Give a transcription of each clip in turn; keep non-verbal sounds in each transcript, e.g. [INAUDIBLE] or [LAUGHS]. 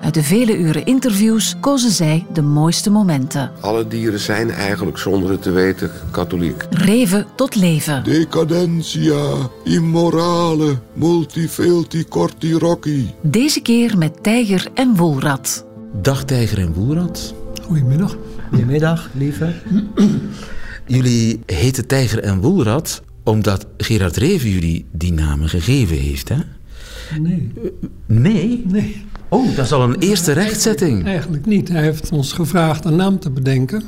Uit de vele uren interviews kozen zij de mooiste momenten. Alle dieren zijn eigenlijk zonder het te weten katholiek. Reven tot leven. Decadentia, immorale, multifelti corti rocci. Deze keer met tijger en woelrat. Dag Tijger en Woelrad. Goedemiddag. Goedemiddag, lieve. Jullie heten Tijger en Woelrad omdat Gerard Reven jullie die namen gegeven heeft, hè? Nee. Nee? Nee. Oh, dat is al een eerste rechtzetting. Eigenlijk niet. Hij heeft ons gevraagd een naam te bedenken.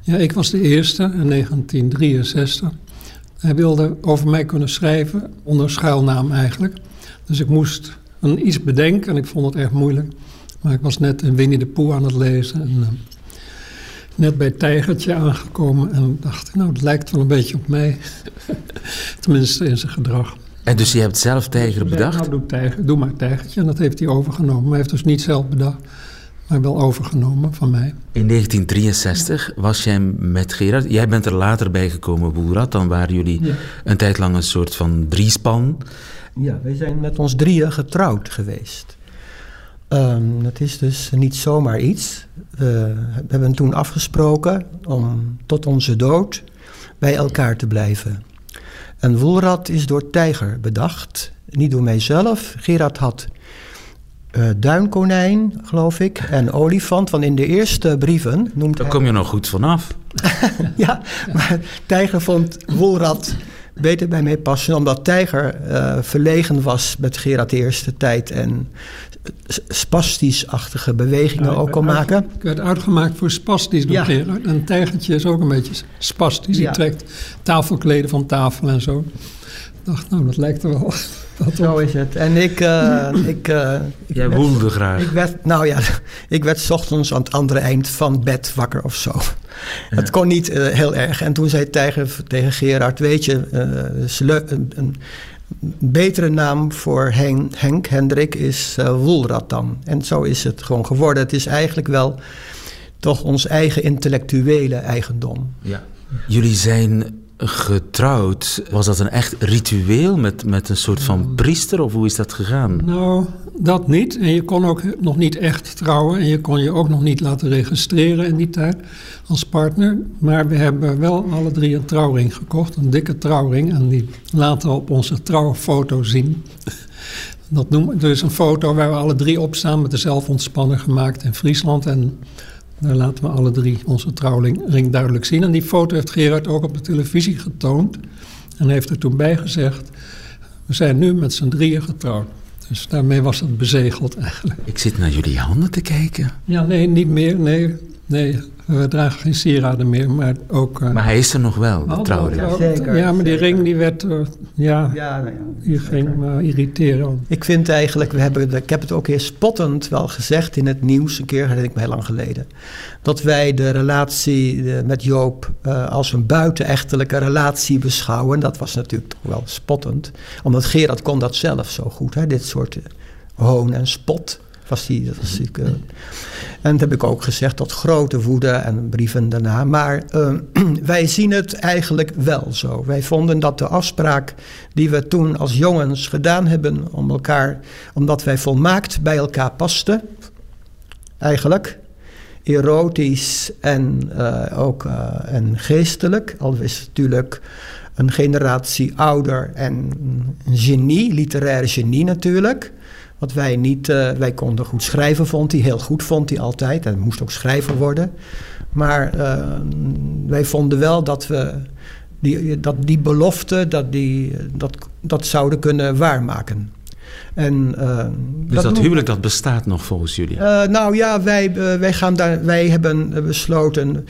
Ja, ik was de eerste in 1963. Hij wilde over mij kunnen schrijven, onder schuilnaam eigenlijk. Dus ik moest een iets bedenken en ik vond het erg moeilijk. Maar ik was net in Winnie de Pooh aan het lezen. En, uh, net bij Tijgertje aangekomen en dacht, nou, het lijkt wel een beetje op mij. [LAUGHS] Tenminste in zijn gedrag. En dus je hebt zelf Tijger bedacht? Nou, doe, tijger, doe maar Tijgertje. En dat heeft hij overgenomen. Maar hij heeft dus niet zelf bedacht, maar wel overgenomen van mij. In 1963 was jij met Gerard... Jij bent er later bij gekomen, Boelrad. Dan waren jullie ja. een tijd lang een soort van driespan. Ja, wij zijn met ons drieën getrouwd geweest. Um, dat is dus niet zomaar iets. We hebben toen afgesproken om tot onze dood bij elkaar te blijven. En Woelrad is door Tijger bedacht, niet door mijzelf. Gerard had uh, duinkonijn, geloof ik, en olifant. Want in de eerste brieven noemt Daar hij... kom je nog goed vanaf. [LAUGHS] ja, maar Tijger vond Woelrad beter bij mij passen... omdat Tijger uh, verlegen was met Gerard de eerste tijd... en spastisch-achtige bewegingen ja, ook kon maken. Ik werd uitgemaakt voor spastisch door ja. Gerard. En Tijgertje is ook een beetje spastisch. Die ja. trekt tafelkleden van tafel en zo. Ik dacht, nou, dat lijkt er wel [LAUGHS] wat Zo is het. En ik... Uh, [CLEARS THROAT] ik, uh, ik Jij woelde graag. Ik werd, nou ja, [LAUGHS] ik werd 's ochtends aan het andere eind van bed wakker of zo. Ja. Het kon niet uh, heel erg. En toen zei Tijger tegen Gerard, weet je, een, een betere naam voor Henk, Henk Hendrik is uh, Woelrad dan. En zo is het gewoon geworden. Het is eigenlijk wel toch ons eigen intellectuele eigendom. Ja. Jullie zijn getrouwd. Was dat een echt ritueel met, met een soort van priester of hoe is dat gegaan? Nou, dat niet. En je kon ook nog niet echt trouwen en je kon je ook nog niet laten registreren in die tijd als partner. Maar we hebben wel alle drie een trouwring gekocht, een dikke trouwring. En die laten we op onze trouwfoto zien. Dat noemen dus een foto waar we alle drie op staan met de zelfontspanner gemaakt in Friesland. En daar laten we alle drie onze trouwring duidelijk zien. En die foto heeft Gerard ook op de televisie getoond. En heeft er toen bij gezegd, we zijn nu met z'n drieën getrouwd. Dus daarmee was het bezegeld eigenlijk. Ik zit naar jullie handen te kijken. Ja, nee, niet meer. Nee, nee we dragen geen sieraden meer, maar ook... Uh, maar hij is er nog wel, de trouwring. Ja, zeker, ja, maar die zeker. ring die werd... Uh, ja, ja, nou ja, die ging me irriteren. Ik vind eigenlijk, we hebben, ik heb het ook eens spottend wel gezegd in het nieuws, een keer, dat ik me heel lang geleden, dat wij de relatie met Joop uh, als een buitenechtelijke relatie beschouwen. Dat was natuurlijk toch wel spottend, omdat Gerard kon dat zelf zo goed, hè, dit soort hoon en spot was die, dat was natuurlijk, uh, en dat heb ik ook gezegd, tot grote woede en brieven daarna. Maar uh, [CLEARS THROAT] wij zien het eigenlijk wel zo. Wij vonden dat de afspraak die we toen als jongens gedaan hebben om elkaar, omdat wij volmaakt bij elkaar pasten, eigenlijk erotisch en uh, ook en geestelijk, al is natuurlijk een generatie ouder en een genie, literair genie natuurlijk. Wat wij niet, uh, wij konden goed schrijven, vond hij. Heel goed vond hij altijd. En moest ook schrijver worden. Maar uh, wij vonden wel dat we die, dat die belofte, dat die, dat, dat zouden kunnen waarmaken. En, uh, dus dat, huwelijk dat bestaat nog volgens jullie? Nou ja, wij, wij, gaan daar, wij hebben besloten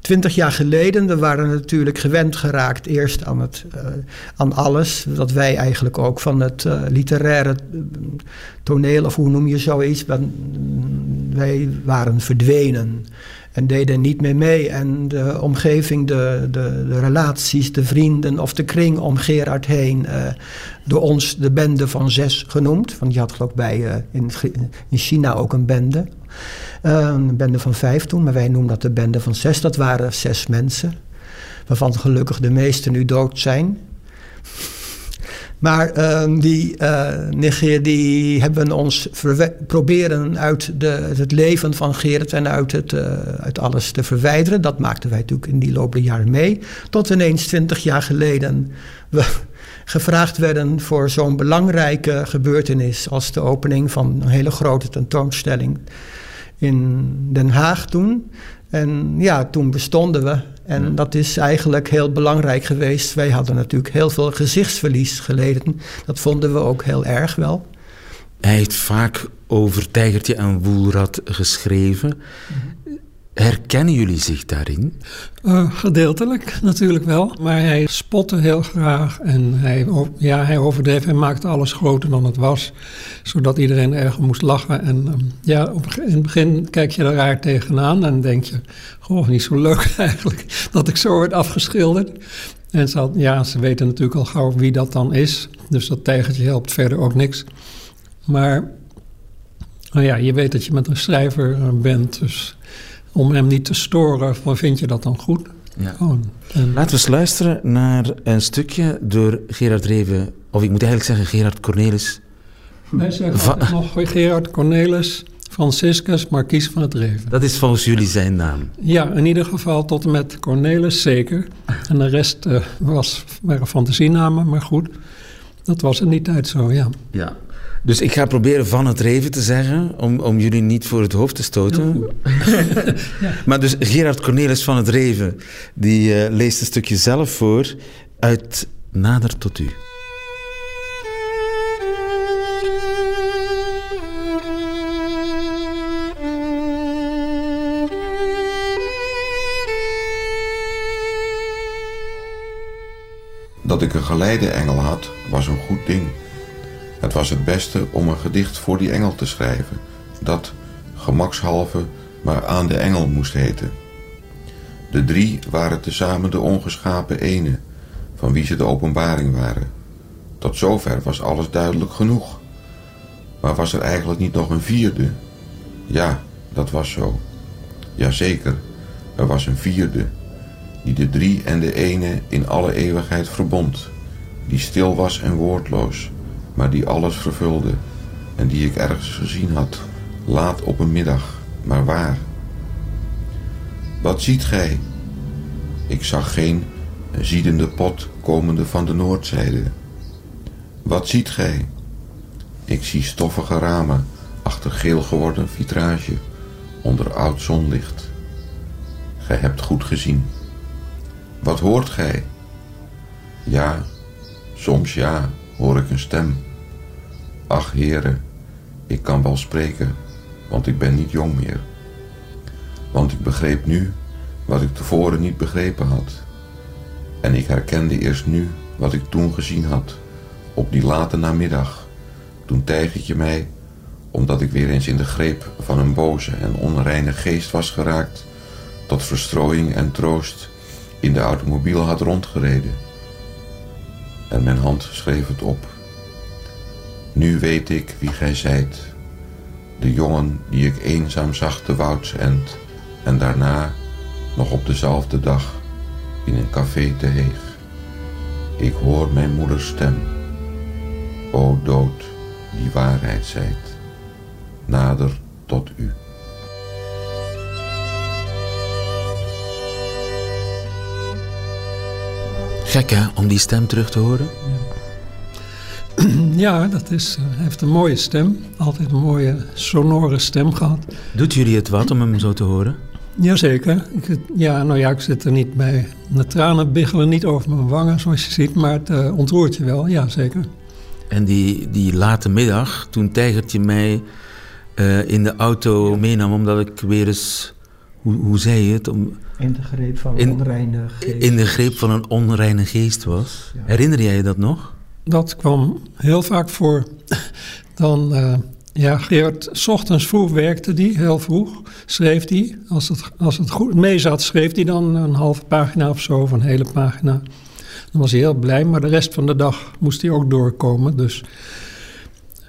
Twintig jaar geleden, we waren natuurlijk gewend geraakt eerst aan, het, uh, aan alles. Dat wij eigenlijk ook van het uh, literaire toneel, of hoe noem je zoiets, wij waren verdwenen en deden niet meer mee. En de omgeving, de, de, de relaties, de vrienden of de kring om Gerard heen, door ons de bende van zes genoemd. Want je had geloof ik bij in, in China ook een bende. Uh, een bende van vijf toen, maar wij noemen dat de bende van zes. Dat waren zes mensen, waarvan gelukkig de meesten nu dood zijn. Maar uh, die, uh, die hebben ons proberen uit de, het leven van Gerrit en uit, het, uh, uit alles te verwijderen. Dat maakten wij natuurlijk in die loop der jaren mee. Tot ineens twintig jaar geleden we [LAUGHS] gevraagd werden voor zo'n belangrijke gebeurtenis als de opening van een hele grote tentoonstelling in Den Haag toen. En ja, toen bestonden we. En dat is eigenlijk heel belangrijk geweest. Wij hadden natuurlijk heel veel gezichtsverlies geleden. Dat vonden we ook heel erg wel. Hij heeft vaak over Tijgertje en Woelrad geschreven. Mhm. Herkennen jullie zich daarin? Uh, gedeeltelijk natuurlijk wel. Maar hij spotte heel graag en hij, ja, hij overdreef en maakte alles groter dan het was. Zodat iedereen erg moest lachen. En um, ja, op, in het begin kijk je er raar tegenaan en denk je... Goh, niet zo leuk [LAUGHS] eigenlijk dat ik zo word afgeschilderd. En ze, ja, ze weten natuurlijk al gauw wie dat dan is. Dus dat tijgertje helpt verder ook niks. Maar nou ja, je weet dat je met een schrijver eh, bent, dus om hem niet te storen, vind je dat dan goed? Ja. Laten we eens luisteren naar een stukje door Gerard Reven, of ik moet eigenlijk zeggen Gerard Cornelis. Wij zeggen nog Gerard Cornelis, Franciscus, Marquis van het Reven. Dat is volgens jullie zijn naam? Ja, in ieder geval tot en met Cornelis zeker. En de rest uh, was, waren fantasienamen, maar goed. Dat was in die tijd zo, ja. Ja. Dus ik ga proberen van het Reven te zeggen, om, om jullie niet voor het hoofd te stoten. [LAUGHS] ja. Maar dus Gerard Cornelis van het Reven, die uh, leest een stukje zelf voor uit Nader tot u. Dat ik een geleide-engel had, was een goed ding. Het was het beste om een gedicht voor die engel te schrijven, dat, gemakshalve, maar aan de engel moest heten. De drie waren tezamen de ongeschapen ene, van wie ze de openbaring waren. Tot zover was alles duidelijk genoeg. Maar was er eigenlijk niet nog een vierde? Ja, dat was zo. Jazeker, er was een vierde, die de drie en de ene in alle eeuwigheid verbond, die stil was en woordloos, maar die alles vervulde en die ik ergens gezien had, laat op een middag, maar waar? Wat ziet gij? Ik zag geen ziedende pot komende van de noordzijde. Wat ziet gij? Ik zie stoffige ramen achter geel geworden vitrage onder oud zonlicht. Gij hebt goed gezien. Wat hoort gij? Ja, soms ja, hoor ik een stem. Ach, heren, ik kan wel spreken, want ik ben niet jong meer. Want ik begreep nu wat ik tevoren niet begrepen had. En ik herkende eerst nu wat ik toen gezien had, op die late namiddag, toen tijgertje mij, omdat ik weer eens in de greep van een boze en onreine geest was geraakt, tot verstrooiing en troost in de automobiel had rondgereden. En mijn hand schreef het op. Nu weet ik wie gij zijt, de jongen die ik eenzaam zag te woudsend en daarna nog op dezelfde dag in een café te Heeg. Ik hoor mijn moeders stem. O dood, die waarheid zijt, nader tot u. Gek hè, om die stem terug te horen? Ja, [CLEARS THROAT] ja dat is, uh, hij heeft een mooie stem. Altijd een mooie sonore stem gehad. Doet jullie het wat om hem zo te horen? Jazeker. Ik, ja, nou ja, ik zit er niet bij. De tranen biggelen niet over mijn wangen, zoals je ziet, maar het uh, ontroert je wel, ja zeker. En die, die late middag, toen Tijgertje mij uh, in de auto meenam, omdat ik weer eens, hoe, hoe zei je het? Om, in de greep van een in, onreine geest. In de greep van een onreine geest was. Ja. Herinner jij je dat nog? Dat kwam heel vaak voor. Dan, uh, ja, Geert, s ochtends vroeg werkte die, heel vroeg, schreef die. Als het, als het goed mee zat, schreef hij dan een halve pagina of zo, of een hele pagina. Dan was hij heel blij, maar de rest van de dag moest hij ook doorkomen. Dus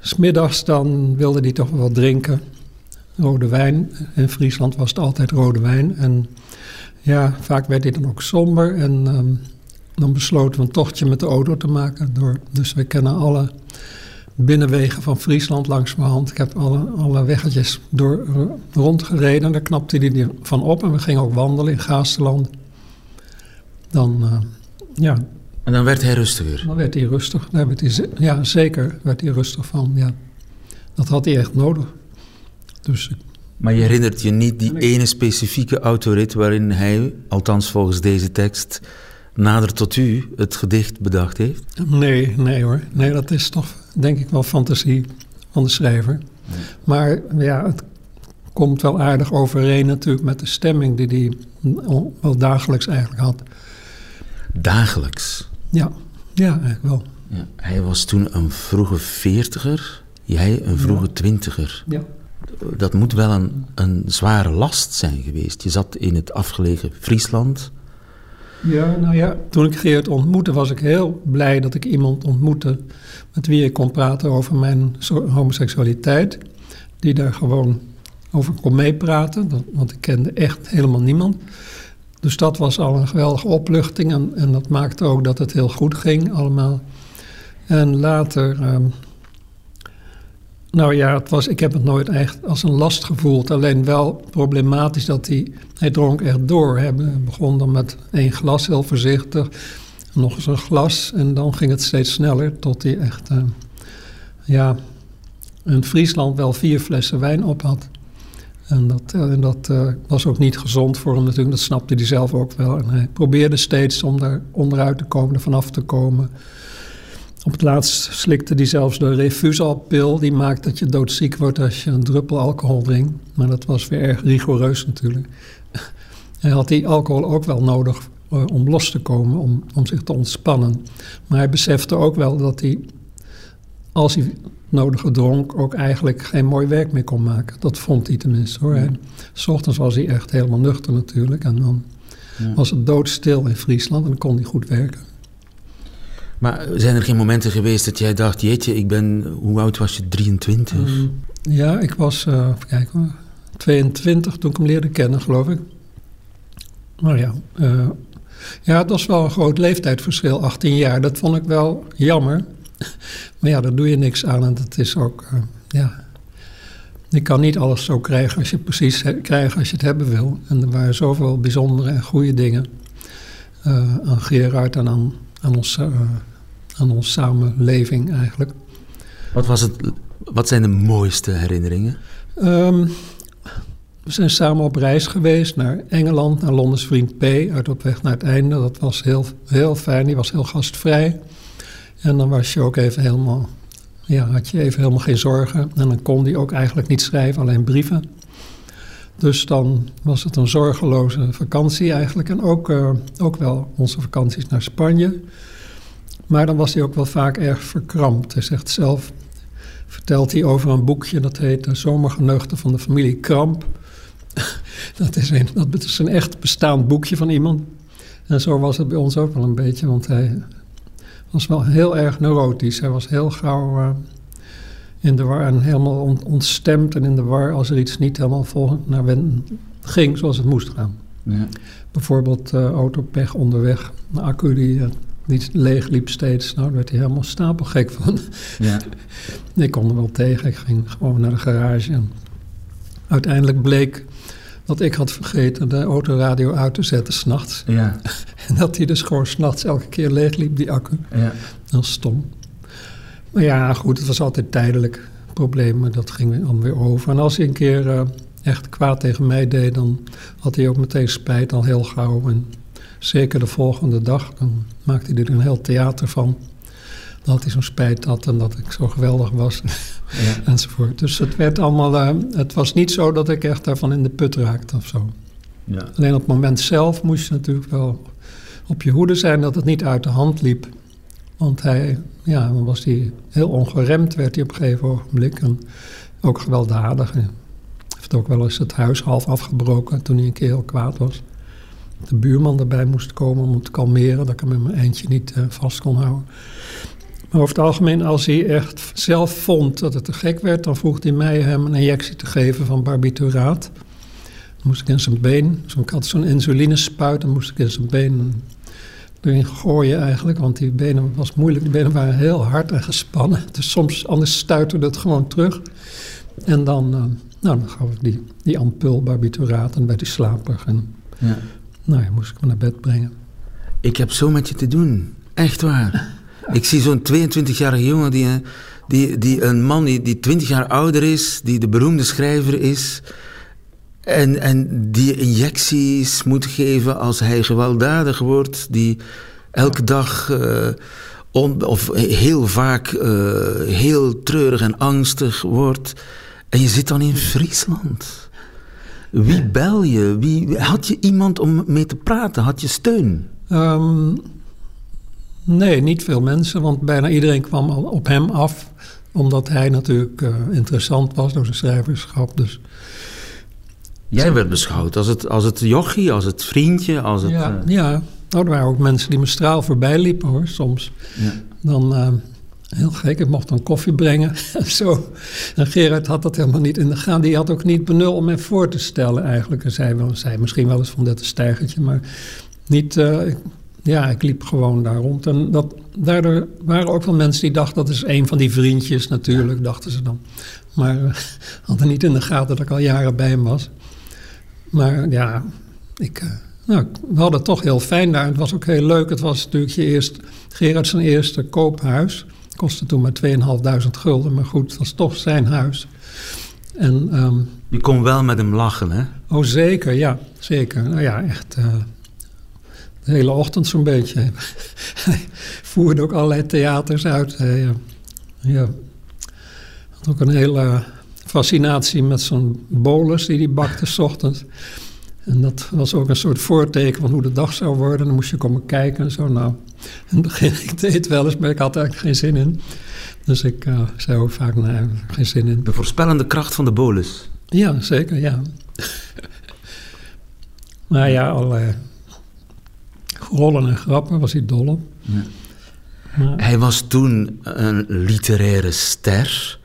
smiddags dan wilde hij toch wel wat drinken. Rode wijn. In Friesland was het altijd rode wijn. En ja, vaak werd hij dan ook somber. En um, dan besloten we een tochtje met de auto te maken. Door, dus we kennen alle binnenwegen van Friesland langs mijn hand. Ik heb alle, alle weggetjes door, rondgereden. Daar knapte hij van op. En we gingen ook wandelen in Gaasterland. Dan, uh, ja. En dan werd hij rustiger? Dan werd hij rustig. Daar werd hij, ja, zeker werd hij rustig van, ja. Dat had hij echt nodig. Dus maar je herinnert je niet die ene specifieke autorit waarin hij, althans volgens deze tekst, nader tot u het gedicht bedacht heeft? Nee, nee hoor. Nee, dat is toch denk ik wel fantasie van de schrijver. Nee. Maar ja, het komt wel aardig overeen natuurlijk met de stemming die hij wel dagelijks eigenlijk had. Dagelijks? Ja, ja eigenlijk wel. Ja, hij was toen een vroege veertiger, jij een vroege ja. twintiger. Ja dat moet wel een, een zware last zijn geweest. Je zat in het afgelegen Friesland. Ja, nou ja, toen ik Geert ontmoette was ik heel blij dat ik iemand ontmoette met wie ik kon praten over mijn homoseksualiteit. Die daar gewoon over kon meepraten, want ik kende echt helemaal niemand. Dus dat was al een geweldige opluchting en, en dat maakte ook dat het heel goed ging allemaal. En later... Um, nou ja, het was, ik heb het nooit echt als een last gevoeld. Alleen wel problematisch dat hij... Hij dronk echt door. Hij begon dan met één glas, heel voorzichtig. Nog eens een glas. En dan ging het steeds sneller tot hij echt... Uh, ja, in Friesland wel vier flessen wijn op had. En dat, uh, en dat uh, was ook niet gezond voor hem natuurlijk. Dat snapte hij zelf ook wel. En hij probeerde steeds om daar onderuit te komen, er vanaf te komen... Op het laatst slikte hij zelfs de refusalpil. Die maakt dat je doodziek wordt als je een druppel alcohol drinkt. Maar dat was weer erg rigoureus natuurlijk. Hij had die alcohol ook wel nodig uh, om los te komen, om, om zich te ontspannen. Maar hij besefte ook wel dat hij, als hij nodige dronk, ook eigenlijk geen mooi werk meer kon maken. Dat vond hij tenminste hoor. Ja. S ochtends was hij echt helemaal nuchter natuurlijk. En dan ja. was het doodstil in Friesland en dan kon hij goed werken. Maar zijn er geen momenten geweest dat jij dacht, jeetje, ik ben, hoe oud was je, 23? Um, ja, ik was, uh, kijken, 22 toen ik hem leerde kennen, geloof ik. Maar ja, uh, ja, het was wel een groot leeftijdsverschil, 18 jaar. Dat vond ik wel jammer. Maar ja, daar doe je niks aan en dat is ook, uh, ja... Je kan niet alles zo krijgen als je precies krijgt als je het hebben wil. En er waren zoveel bijzondere en goede dingen aan Gerard en aan, aan ons aan onze samenleving eigenlijk. Wat, was het, wat zijn de mooiste herinneringen? Um, we zijn samen op reis geweest naar Engeland, naar Londens vriend P. Uit op weg naar het einde. Dat was heel, heel fijn, die was heel gastvrij. En dan was je ook even helemaal, ja, had je even helemaal geen zorgen. En dan kon die ook eigenlijk niet schrijven, alleen brieven. Dus dan was het een zorgeloze vakantie eigenlijk. En ook, uh, ook wel onze vakanties naar Spanje. Maar dan was hij ook wel vaak erg verkrampt. Hij zegt zelf, vertelt hij over een boekje dat heet De Zomergeneugten van de familie Kramp. [LAUGHS] dat, is een, dat is een echt bestaand boekje van iemand. En zo was het bij ons ook wel een beetje, want hij was wel heel erg neurotisch. Hij was heel gauw uh, in de war en helemaal on, ontstemd en in de war als er iets niet helemaal vol naar ben, ging zoals het moest gaan. Ja. Bijvoorbeeld uh, autopech onderweg, een accu die uh, die leeg liep steeds. Nou, daar werd hij helemaal stapelgek van. Ja. [LAUGHS] ik kon er wel tegen. Ik ging gewoon naar de garage. En uiteindelijk bleek dat ik had vergeten de autoradio uit te zetten s'nachts. Ja. [LAUGHS] en dat hij dus gewoon s'nachts elke keer leeg liep, die accu. Ja. Dat is stom. Maar ja, goed, het was altijd tijdelijk probleem. Maar dat ging dan weer over. En als hij een keer uh, echt kwaad tegen mij deed, dan had hij ook meteen spijt al heel gauw. En zeker de volgende dag, dan maakte hij er een heel theater van. Dat hij zo'n spijt had en dat ik zo geweldig was. Ja. [LAUGHS] enzovoort. Dus het werd allemaal. Uh, het was niet zo dat ik echt daarvan in de put raakte of zo. Ja. Alleen op het moment zelf moest je natuurlijk wel op je hoede zijn dat het niet uit de hand liep. Want hij, ja, dan was hij heel ongeremd, werd hij op een gegeven ogenblik. En ook gewelddadig. Hij heeft ook wel eens het huis half afgebroken toen hij een keer heel kwaad was. De buurman erbij moest komen om te kalmeren, dat ik hem in mijn eindje niet uh, vast kon houden. Maar over het algemeen, als hij echt zelf vond dat het te gek werd, dan vroeg hij mij hem een injectie te geven van barbituraat. Dan moest ik in zijn been, zo, ik had zo'n insulinespuit, dan moest ik in zijn been erin gooien eigenlijk, want die benen was moeilijk. Die benen waren heel hard en gespannen, dus soms anders stuiterde het gewoon terug. En dan, uh, nou, dan gaf ik die, die ampul barbituraat en werd hij slaperig. Ja. Nou ja, moest ik hem naar bed brengen. Ik heb zo met je te doen, echt waar. [LAUGHS] Ik zie zo'n 22-jarige jongen, die, die, die een man die, die 20 jaar ouder is, die de beroemde schrijver is. En, en die injecties moet geven als hij gewelddadig wordt, die elke dag uh, on, of heel vaak uh, heel treurig en angstig wordt. En je zit dan in Friesland. Wie bel je? Wie, had je iemand om mee te praten? Had je steun? Um, Nee, niet veel mensen, want bijna iedereen kwam al op hem af, omdat hij natuurlijk uh, interessant was door zijn schrijverschap. Dus. Jij werd beschouwd als het, als het jochie, als het vriendje, als het... Ja, uh... ja. Nou, er waren ook mensen die me straal voorbij liepen hoor, soms. Ja. Dan, uh, heel gek, ik mocht dan koffie brengen en [LAUGHS] [LAUGHS] zo. En Gerard had dat helemaal niet in de gaten. Die had ook niet benul om mij voor te stellen eigenlijk. En zei, wel, zei misschien wel eens van dit een stijgertje, maar niet... Ja, ik liep gewoon daar rond. En dat, daardoor waren ook wel mensen die dachten... dat is een van die vriendjes natuurlijk, dachten ze dan. Maar uh, [LAUGHS] hadden niet in de gaten dat ik al jaren bij hem was. Maar ja, ik, uh, nou, we hadden het toch heel fijn daar. Het was ook heel leuk. Het was natuurlijk je eerst, Gerard zijn eerste koophuis. Kostte toen maar 2.500 gulden. Maar goed, het was toch zijn huis. En, um, je kon wel met hem lachen, hè? Oh, zeker, ja. Zeker. Nou ja, echt... Uh, de hele ochtend zo'n beetje. Hij [LAUGHS] voerde ook allerlei theaters uit. Hij uh, ja, had ook een hele fascinatie met zo'n bolus die hij bakte s ochtends. En dat was ook een soort voorteken van hoe de dag zou worden. Dan moest je komen kijken en zo. Nou, in het begin, [LAUGHS] ik deed het wel eens, maar ik had er eigenlijk geen zin in. Dus ik uh, zei ook vaak, nee, geen zin in. De voorspellende kracht van de bolus. Ja, zeker, ja. nou ja, allerlei rollen en grappen was hij dol op. Ja. Hij was toen een literaire ster.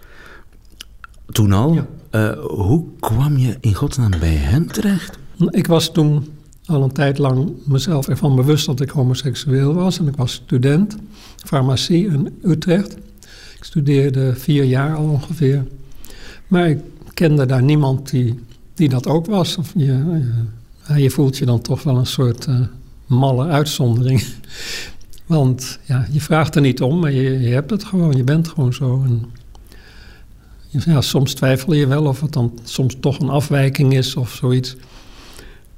Toen al. Uh, hoe kwam je in godsnaam bij hem terecht? Ik was toen al een tijd lang mezelf ervan bewust dat ik homoseksueel was. En ik was student, farmacie in Utrecht. Ik studeerde vier jaar al ongeveer. Maar ik kende daar niemand die, die dat ook was. Of je, je, voelt je dan toch wel een soort uh, malle uitzondering. [LAUGHS] Want ja, je vraagt er niet om, maar je, je hebt het gewoon, je bent gewoon zo. Ja, soms twijfel je wel of het dan soms toch een afwijking is of zoiets.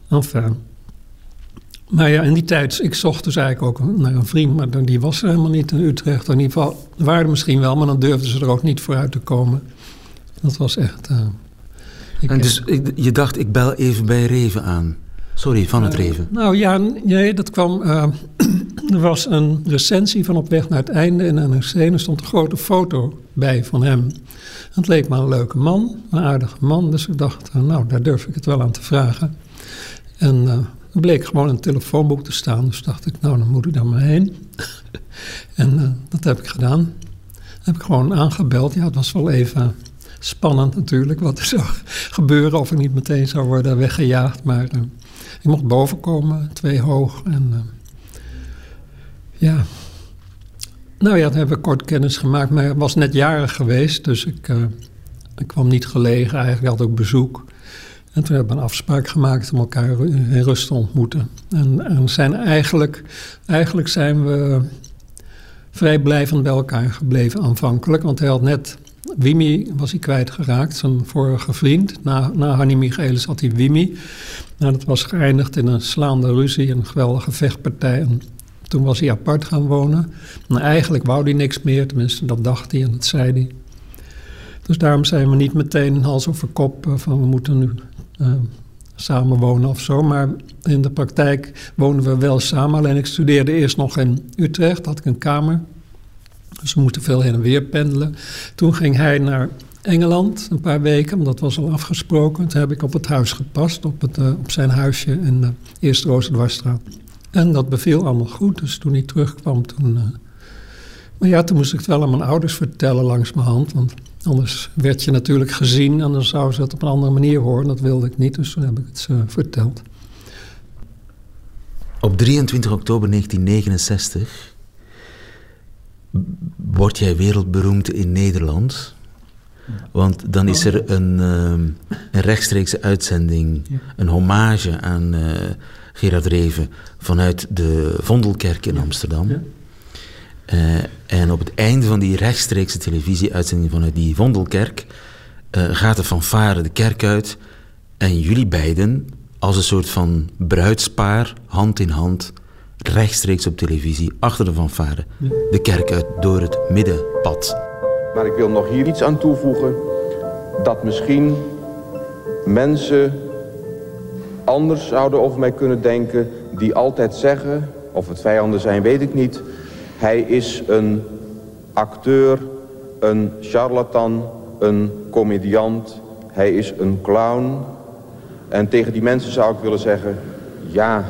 Enfin. Maar ja, in die tijd, ik zocht dus eigenlijk ook naar een vriend, maar die was er helemaal niet in Utrecht. In ieder geval, waren er misschien wel, maar dan durfden ze er ook niet vooruit te komen. Dat was echt... Uh, en dus je dacht, ik bel even bij Reven aan? Sorry, van het Reven. Uh, nou ja, nee, dat kwam. Uh, [CLEARS THROAT] er was een recensie van Op weg naar het einde in NRC. En er stond een grote foto bij van hem. Het leek me een leuke man, een aardige man. Dus ik dacht, nou, daar durf ik het wel aan te vragen. En bleek gewoon een telefoonboek te staan. Dus dacht ik, nou, dan moet ik daar maar heen. [LAUGHS] en dat heb ik gedaan. heb ik gewoon aangebeld. Ja, het was wel even spannend natuurlijk wat er zou [LAUGHS] gebeuren. Of ik niet meteen zou worden weggejaagd. Maar ik mocht boven komen, twee hoog. En uh, ja. Nou ja, toen hebben we kort kennis gemaakt. Maar ik was net jarig geweest, dus ik, ik kwam niet gelegen. Eigenlijk had ook bezoek. Toen hebben we een afspraak gemaakt om elkaar in rust te ontmoeten. En, en zijn eigenlijk, eigenlijk zijn we vrij blijvend bij elkaar gebleven aanvankelijk. Want hij had net Wimi was hij kwijtgeraakt, zijn vorige vriend. Na, na Hanni Michaelis had hij Wimi. Nou, dat was geëindigd in een slaande ruzie, een geweldige vechtpartij. En toen was hij apart gaan wonen. En eigenlijk wou hij niks meer, tenminste dat dacht hij en dat zei hij. Dus daarom zijn we niet meteen hals over kop eh, van we moeten nu uh, samen wonen of zo. Maar in de praktijk wonen we wel samen. Alleen ik studeerde eerst nog in Utrecht, had ik een kamer. Dus we moeten veel heen en weer pendelen. Toen ging hij naar Engeland een paar weken, want dat was al afgesproken. Toen heb ik op het huis gepast, op, het, uh, op zijn huisje in de Eerste Roosendwarsstraat. En dat beviel allemaal goed, dus toen hij terugkwam, toen... Maar ja, toen moest ik het wel aan mijn ouders vertellen langs mijn hand, want anders werd je natuurlijk gezien en dan zouden ze het op een andere manier horen. Dat wilde ik niet, dus toen heb ik het ze verteld. Op 23 oktober 1969 word jij wereldberoemd in Nederland. Want dan is er een, uh, een rechtstreekse uitzending, een hommage aan uh, Gerard Reven vanuit de Vondelkerk in Amsterdam. Uh, en op het einde van die rechtstreekse televisieuitzending vanuit die Vondelkerk gaat de fanfare de kerk uit en jullie beiden als een soort van bruidspaar, hand in hand, rechtstreeks op televisie, achter de fanfare, de kerk uit door het middenpad. Maar ik wil nog hier iets aan toevoegen, dat misschien mensen anders zouden over mij kunnen denken, die altijd zeggen, of het vijanden zijn, weet ik niet, hij is een acteur, een charlatan, een comediant, hij is een clown. En tegen die mensen zou ik willen zeggen, ja,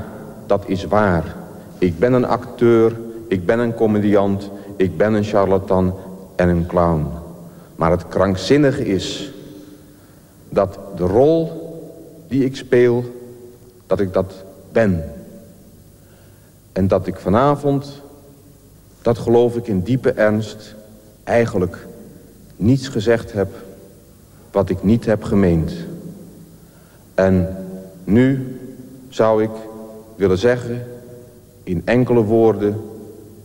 dat is waar. Ik ben een acteur, ik ben een comediant, ik ben een charlatan en een clown. Maar het krankzinnige is dat de rol die ik speel, dat ik dat ben. En dat ik vanavond, dat geloof ik in diepe ernst, eigenlijk niets gezegd heb wat ik niet heb gemeend. En nu zou ik willen zeggen in enkele woorden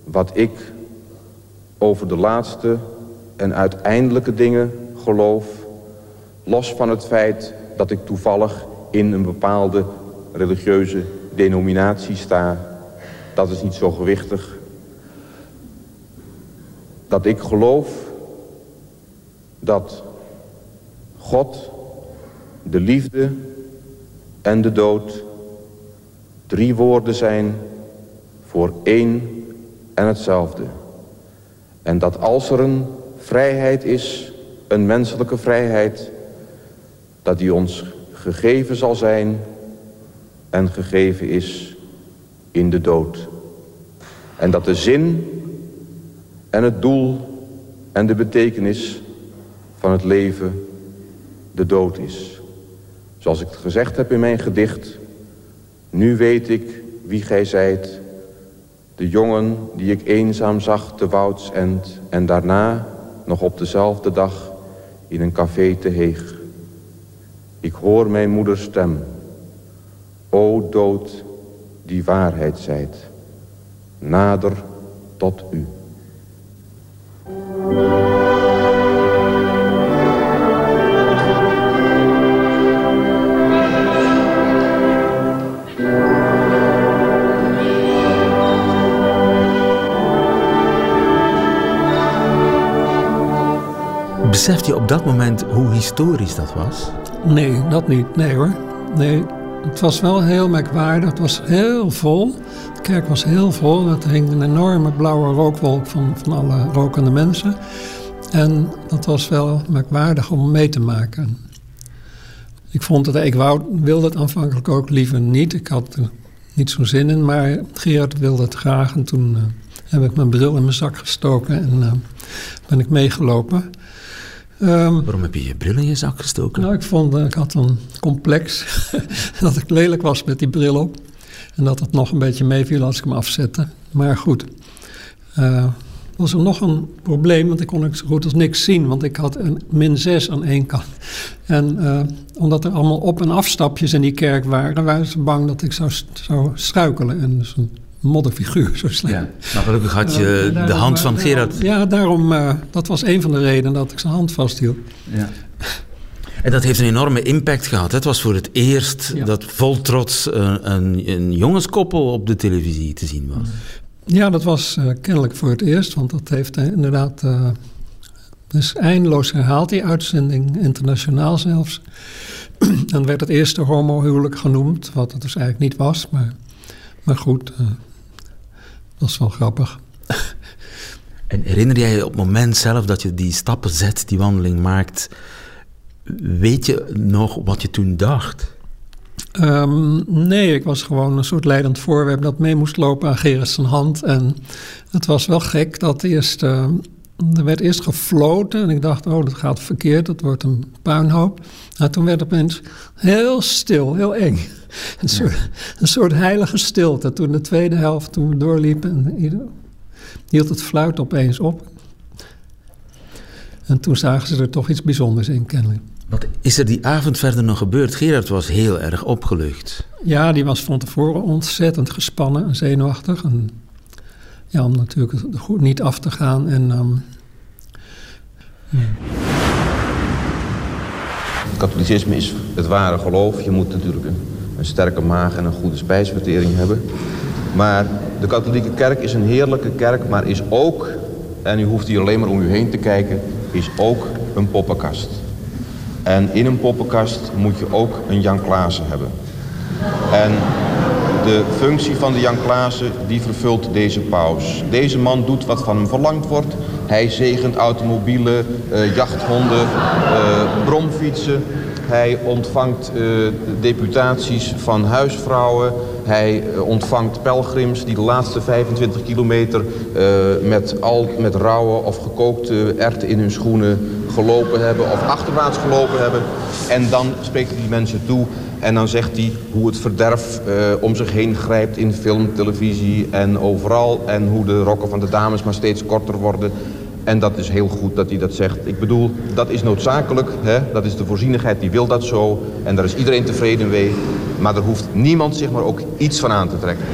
wat ik over de laatste en uiteindelijke dingen geloof, los van het feit dat ik toevallig in een bepaalde religieuze denominatie sta. Dat is niet zo gewichtig. Dat ik geloof dat God, de liefde en de dood drie woorden zijn voor één en hetzelfde. En dat als er een vrijheid is, een menselijke vrijheid, dat die ons gegeven zal zijn en gegeven is in de dood. En dat de zin en het doel en de betekenis van het leven de dood is. Zoals ik het gezegd heb in mijn gedicht, nu weet ik wie gij zijt de jongen die ik eenzaam zag te Woudsend en daarna nog op dezelfde dag in een café te Heeg. Ik hoor mijn moeders stem. O dood die waarheid zijt, nader tot u. Beseft je op dat moment hoe historisch dat was? Nee, dat niet. Nee hoor. Nee, het was wel heel merkwaardig. Het was heel vol. De kerk was heel vol. Het hing een enorme blauwe rookwolk van, van alle rokende mensen. En dat was wel merkwaardig om mee te maken. Ik vond het, ik wou, wilde het aanvankelijk ook liever niet. Ik had er niet zo'n zin in, maar Gerard wilde het graag. En toen uh, heb ik mijn bril in mijn zak gestoken en uh, ben ik meegelopen. Um, Waarom heb je je bril in je zak gestoken? Nou, ik vond, uh, ik had een complex [LAUGHS] dat ik lelijk was met die bril op. En dat het nog een beetje meeviel als ik hem afzette. Maar goed, uh, was er nog een probleem, want ik kon ook zo goed als niks zien. Want ik had een min 6 aan één kant. En uh, omdat er allemaal op- en afstapjes in die kerk waren, waren ze bang dat ik zou, zou struikelen. En dus een modderfiguur, zo slecht. Ja, maar gelukkig had je de hand van Gerard. Ja, daarom, uh, dat was een van de redenen dat ik zijn hand vasthield. Ja. En dat heeft een enorme impact gehad. Het was voor het eerst dat vol trots een, een, een, jongenskoppel op de televisie te zien was. Ja, dat was uh, kennelijk voor het eerst, want dat heeft inderdaad. Uh, dus eindeloos herhaald, die uitzending, internationaal zelfs. [CLEARS THROAT] Dan werd het eerste homohuwelijk genoemd, wat het dus eigenlijk niet was. Maar, maar goed, dat is wel grappig. En herinner jij je op het moment zelf dat je die stappen zet, die wandeling maakt, weet je nog wat je toen dacht? Ehm, nee, ik was gewoon een soort leidend voorwerp dat mee moest lopen aan Gerrits hand. En het was wel gek dat eerst, uh, er werd eerst gefloten en ik dacht, oh dat gaat verkeerd, dat wordt een puinhoop. Nou, toen werd het opeens heel stil, heel eng. Een, soort, een soort heilige stilte. Toen de tweede helft, toen we doorliepen, hield het fluit opeens op. En toen zagen ze er toch iets bijzonders in, kennelijk. Wat is er die avond verder nog gebeurd? Gerard was heel erg opgelucht. Ja, die was van tevoren ontzettend gespannen en zenuwachtig. En, ja, om natuurlijk goed niet af te gaan. En, um, Katholicisme is het ware geloof. Je moet natuurlijk een, een sterke maag en een goede spijsvertering hebben. Maar de katholieke kerk is een heerlijke kerk, maar is ook, en u hoeft hier alleen maar om u heen te kijken, is ook een poppenkast. En in een poppenkast moet je ook een Jan Klaassen hebben. En de functie van de Jan Klaassen, die vervult deze paus. Deze man doet wat van hem verlangd wordt. Hij zegent automobielen, uh, jachthonden, uh, bromfietsen. Hij ontvangt uh, deputaties van huisvrouwen. Hij ontvangt pelgrims die de laatste 25 kilometer met, al, met rauwe of gekookte erten in hun schoenen gelopen hebben of achterwaarts gelopen hebben. En dan spreekt hij die mensen toe en dan zegt hij hoe het verderf uh, om zich heen grijpt in film, televisie en overal. En hoe de rokken van de dames maar steeds korter worden. En dat is heel goed dat hij dat zegt. Ik bedoel, dat is noodzakelijk. Hè? Dat is de voorzienigheid, die wil dat zo. En daar is iedereen tevreden mee. Maar er hoeft niemand zich maar ook iets van aan te trekken.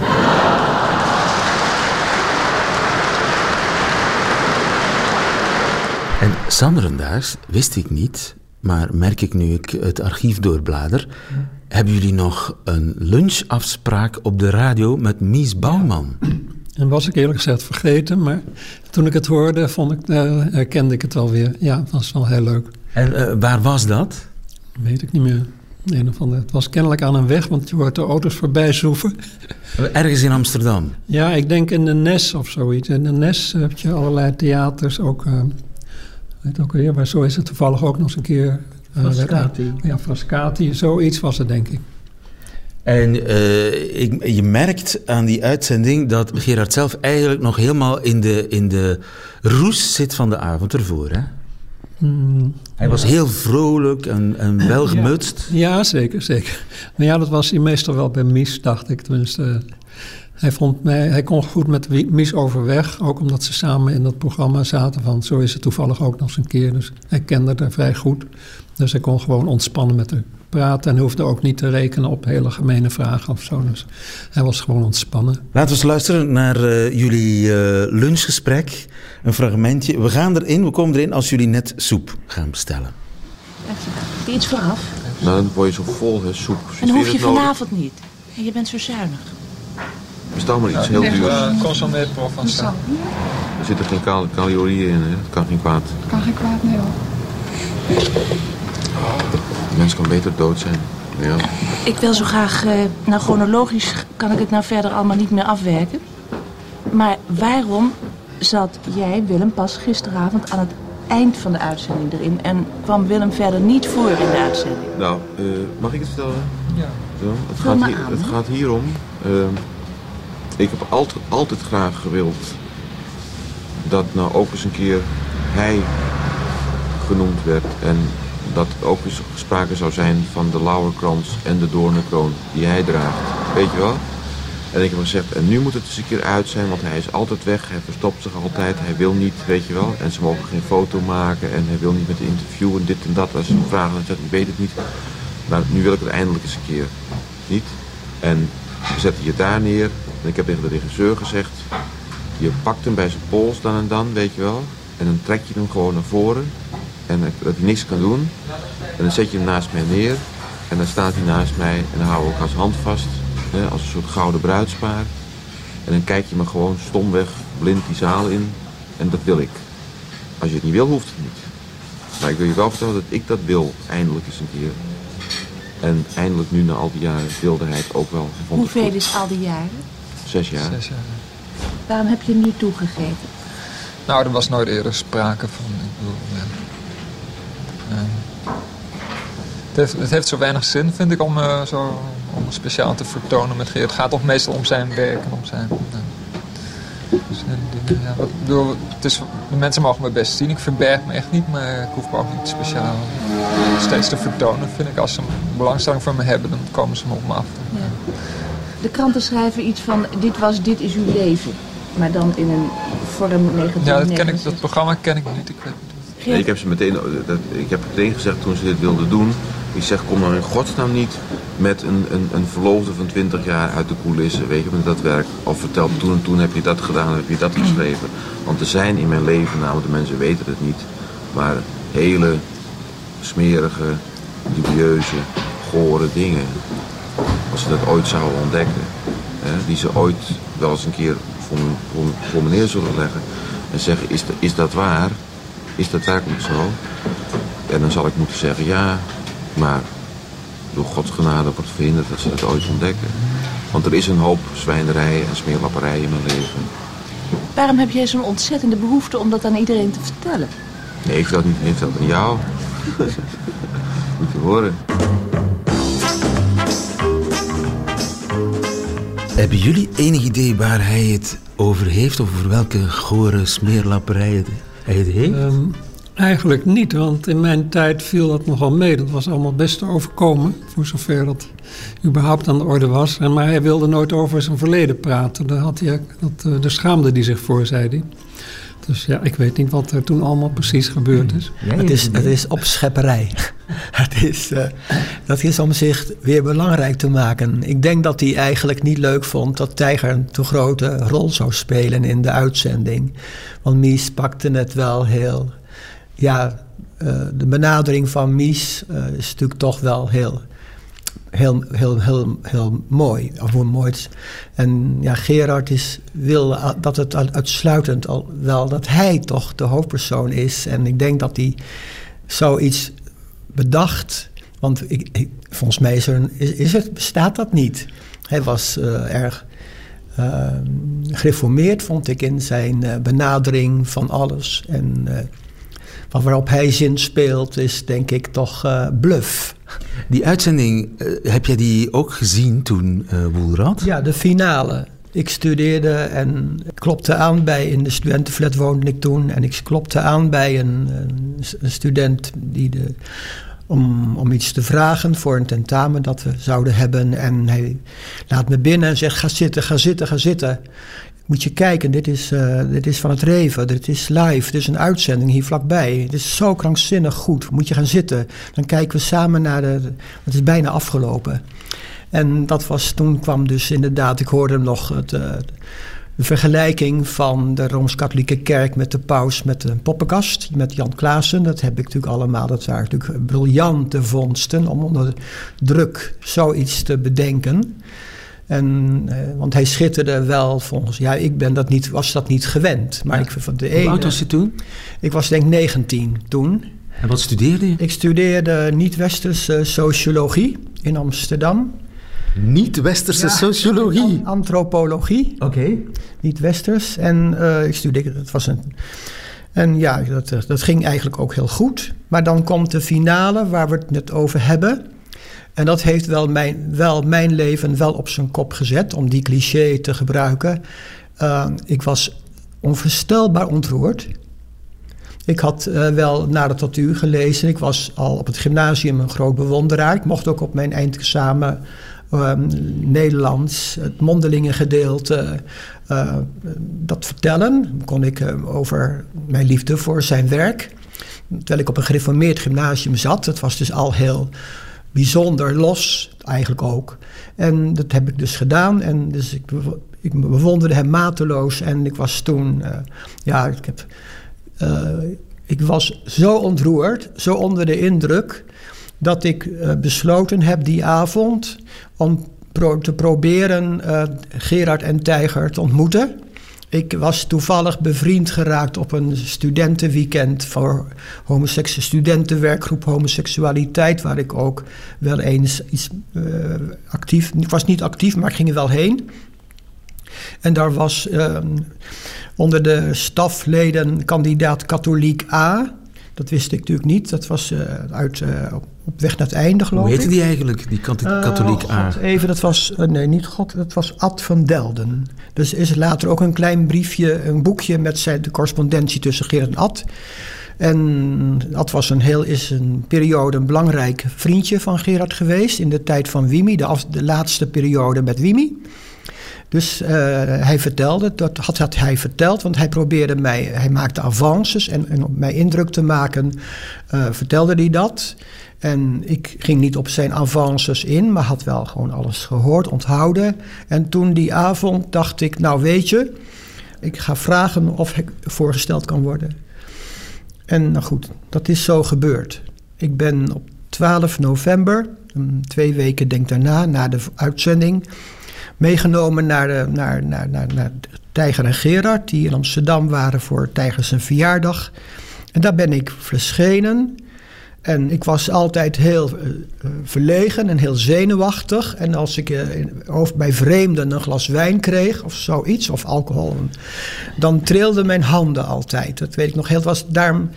En Sanderendaags wist ik niet, maar merk ik nu ik het archief doorblader. Hebben jullie nog een lunchafspraak op de radio met Mies Bouwman? En was ik eerlijk gezegd vergeten, maar toen ik het hoorde, vond ik, uh, herkende ik het alweer. Ja, het was wel heel leuk. En uh, waar was dat? Weet ik niet meer. Een of andere. Het was kennelijk aan een weg, want je hoort de auto's voorbij zoeven. Ergens in Amsterdam? Ja, ik denk in de Nes of zoiets. In de Nes heb je allerlei theaters, ook uh, weet ook weer, maar zo is het toevallig ook nog eens een keer. Uh, Frascati. ja, Frascati, zoiets was het, denk ik. En uh, ik, je merkt aan die uitzending dat Gerard zelf eigenlijk nog helemaal in de, in de roes zit van de avond ervoor. Hè? Mm, hij was heel vrolijk en, en welgemutst. Ja, ja, zeker, zeker. Maar ja, dat was hij meestal wel bij Mies, dacht ik. Tenminste, hij, vond mij, hij kon goed met Mies overweg, ook omdat ze samen in dat programma zaten. Van, zo is het toevallig ook nog eens een keer. Dus hij kende haar vrij goed. Dus hij kon gewoon ontspannen met haar praten en hoefde ook niet te rekenen op hele gemene vragen of zo. Dus hij was gewoon ontspannen. Laten we eens luisteren naar uh, jullie uh, lunchgesprek. Een fragmentje. We gaan erin, we komen erin als jullie net soep gaan bestellen. Heb je iets vooraf? Nou, dan word je zo vol, hè, soep. En dan hoef je vanavond niet. En je bent zo zuinig. Bestel maar iets heel duurs. Uh, consommé Provençal. Er zitten geen cal calorieën in, hè? Het kan geen kwaad. Het kan geen kwaad, nee hoor. De mens kan beter dood zijn. Ja. Ik wil zo graag, uh, nou chronologisch kan ik het nou verder allemaal niet meer afwerken. Maar waarom zat jij, Willem, pas gisteravond aan het eind van de uitzending erin... en kwam Willem verder niet voor in de uitzending? Nou, uh, mag ik het vertellen? Ja. Zo, het, gaat hier, het gaat hierom... Uh, ik heb altijd, altijd graag gewild dat nou ook eens een keer hij genoemd werd. En dat ook eens sprake zou zijn van de lauwerkrans en de doornenkroon die hij draagt. Weet je wel? En ik heb gezegd, en nu moet het eens een keer uit zijn, want hij is altijd weg. Hij verstopt zich altijd, hij wil niet, weet je wel. En ze mogen geen foto maken en hij wil niet met de interview en dit en dat. Als ze vragen, dan zegt ik weet het niet. Maar nu wil ik het eindelijk eens een keer. Niet? En we zetten je daar neer En ik heb tegen de regisseur gezegd, je pakt hem bij zijn pols dan en dan, weet je wel. En dan trek je hem gewoon naar voren. En dat hij niks kan doen. En dan zet je hem naast mij neer. En dan staat hij naast mij en dan hou ik als hand vast. Hè, als een soort gouden bruidspaar. En dan kijk je me gewoon stomweg blind die zaal in. En dat wil ik. Als je het niet wil, hoeft het niet. Maar ik wil je wel vertellen dat ik dat wil, eindelijk eens een keer. En eindelijk nu na al die jaren wilde hij het ook wel. Hoeveel is al die jaren? Zes jaar. Zes jaar. Waarom heb je nu toegegeven? Nou, er was nooit eerder sprake van. Ik bedoel, ja. Ehm, het, heeft, het heeft zo weinig zin, vind ik, om, eh, zo, om speciaal te vertonen met Geert. Het gaat toch meestal om zijn werk en om zijn... eh, dingen, ja, wat, ik bedoel, het is, de mensen mogen me best zien. Ik verberg me echt niet, maar ik hoef me ook niet speciaal steeds te vertonen. Vind ik, als ze belangstelling voor me hebben, dan komen ze me op me af. Ja. De kranten schrijven iets van, dit was, dit is uw leven. Maar dan in een vorm 1969. Ja, dat, ken ik, dat programma ken ik niet. Ik weet niet. Nee, ik heb ze meteen, dat, ik heb meteen gezegd toen ze dit wilden doen. Ik zeg, kom nou in godsnaam niet met een, een, een verloofde van 20 jaar uit de coulissen. Weet je, met dat werk. Of vertel, toen en toen heb je dat gedaan, heb je dat geschreven. Want er zijn in mijn leven, namelijk de mensen weten het niet, maar hele smerige, dubieuze, gore dingen. Als ze dat ooit zouden ontdekken. Hè, die ze ooit wel eens een keer voor, me- me- me neer zullen leggen. En zeggen, is, is dat waar? Is dat werkelijk zo? En dan zal ik moeten zeggen, ja, maar door Gods genade wordt verhinderd dat ze dat ooit ontdekken. Want er is een hoop zwijnerij en smeerlapperij in mijn leven. Waarom heb jij zo'n ontzettende behoefte om dat aan iedereen te vertellen? Nee, ik vertel het niet, ik vertel het aan jou. [LAUGHS] Moet je horen. Hebben jullie enig idee waar hij het over heeft? Of over welke gore smeerlapperij het- hij Ehm, eigenlijk niet, want in mijn tijd viel dat nogal mee. Dat was allemaal best te overkomen, voor zover dat überhaupt aan de orde was. En, maar hij wilde nooit over zijn verleden praten. Daar, had hij, dat, eh, daar schaamde hij zich voor, zei hij. Dus ja, ik weet niet wat er toen allemaal precies gebeurd is. Het is, het is opschepperij. [LAUGHS] het is, eh, dat is om zich weer belangrijk te maken. Ik denk dat hij eigenlijk niet leuk vond dat Tijger een te grote rol zou spelen in de uitzending. Want Mies pakte het wel heel. Ja, eh, de benadering van Mies eh, is natuurlijk toch wel heel. Heel, heel, heel, heel mooi. Of hoe mooi het is. En ja, Gerard is, wil dat het uitsluitend al wel dat hij toch de hoofdpersoon is. En ik denk dat hij zoiets bedacht. Want ik, volgens mij is, er is, is het, bestaat dat niet. Hij was eh, erg eh, gereformeerd, vond ik, in zijn eh, benadering van alles. En waarop hij zin speelt, is denk ik toch eh, bluff. Die uitzending, eh, heb jij die ook gezien toen, eh Woelrad? Ja, de finale. Ik studeerde en klopte aan bij, in de studentenflat woonde ik toen. En ik klopte aan bij een, een, een student die de, om, om iets te vragen voor een tentamen dat we zouden hebben. En hij laat me binnen en zegt, ga zitten, ga zitten, ga zitten. Moet je kijken, dit is, eh, dit is van het Reven, dit is live, dit is een uitzending hier vlakbij. Het is zo krankzinnig goed, moet je gaan zitten. Dan kijken we samen naar de, het is bijna afgelopen. En dat was, toen kwam dus inderdaad, ik hoorde hem nog het, eh, de vergelijking van de Rooms-Katholieke Kerk met de paus met een poppenkast, met Jan Klaassen. Dat heb ik natuurlijk allemaal, dat waren natuurlijk briljante vondsten om onder druk zoiets te bedenken. En, eh, want hij schitterde wel volgens, ja, ik ben dat niet, was dat niet gewend. Maar ik van de Hoe ene, oud was je toen? ik was denk 19 toen. En wat studeerde je? Ik studeerde niet-westerse sociologie in Amsterdam. Niet-westerse sociologie. An- antropologie, Oké. niet-westers. En eh, ik studeerde, het was een... En ja, dat, eh, dat ging eigenlijk ook heel goed. Maar dan komt de finale waar we het net over hebben. En dat heeft wel mijn, wel mijn leven wel op zijn kop gezet, om die cliché te gebruiken. Uh, ik was onvoorstelbaar ontroerd. Ik had uh, wel naar de tatuur gelezen. Ik was al op het gymnasium een groot bewonderaar. Ik mocht ook op mijn eindexamen uh, Nederlands, het mondelinge gedeelte, uh, dat vertellen. Kon ik over mijn liefde voor zijn werk. Terwijl ik op een gereformeerd gymnasium zat. Het was dus al heel bijzonder los, eigenlijk ook. En dat heb ik dus gedaan. En dus ik, ik bewonderde hem mateloos. En ik was toen, uh, ja, ik heb. Uh, ik was zo ontroerd, zo onder de indruk, dat ik uh, besloten heb die avond om te proberen Gerard en Tijger te ontmoeten. Ik was toevallig bevriend geraakt op een studentenweekend voor homoseksuele studentenwerkgroep homoseksualiteit, waar ik ook wel eens iets uh, actief. Ik was niet actief, maar ik ging er wel heen. En daar was uh, onder de stafleden kandidaat katholiek A. Dat wist ik natuurlijk niet. Dat was uh, uit, uh, op weg naar het einde, geloof ik. Hoe heette die eigenlijk, die katholiek oh, A? God, even, dat was, uh, nee, niet God, dat was Ad van Delden. Dus is later ook een klein briefje, een boekje met zijn, de correspondentie tussen Gerard en Ad. En Ad was een heel, is een periode een belangrijk vriendje van Gerard geweest in de tijd van Wimi, de, af, de laatste periode met Wimi. Dus uh, hij vertelde, dat had, had, hij verteld, want hij probeerde mij, hij maakte avances en, en om mij indruk te maken, uh, vertelde hij dat. En ik ging niet op zijn avances in, maar had wel gewoon alles gehoord, onthouden. En toen die avond dacht ik, nou weet je, ik ga vragen of ik voorgesteld kan worden. En nou goed, dat is zo gebeurd. Ik ben op 12 november, twee weken denk daarna, na de uitzending, meegenomen naar, de, naar, naar, naar, naar Tijger en Gerard, die in Amsterdam waren voor Tijger zijn verjaardag. En daar ben ik verschenen. En ik was altijd heel uh, verlegen en heel zenuwachtig. En als ik uh, bij vreemden een glas wijn kreeg of zoiets, of alcohol, dan trilden mijn handen altijd. Dat weet ik nog heel. Was, daarom,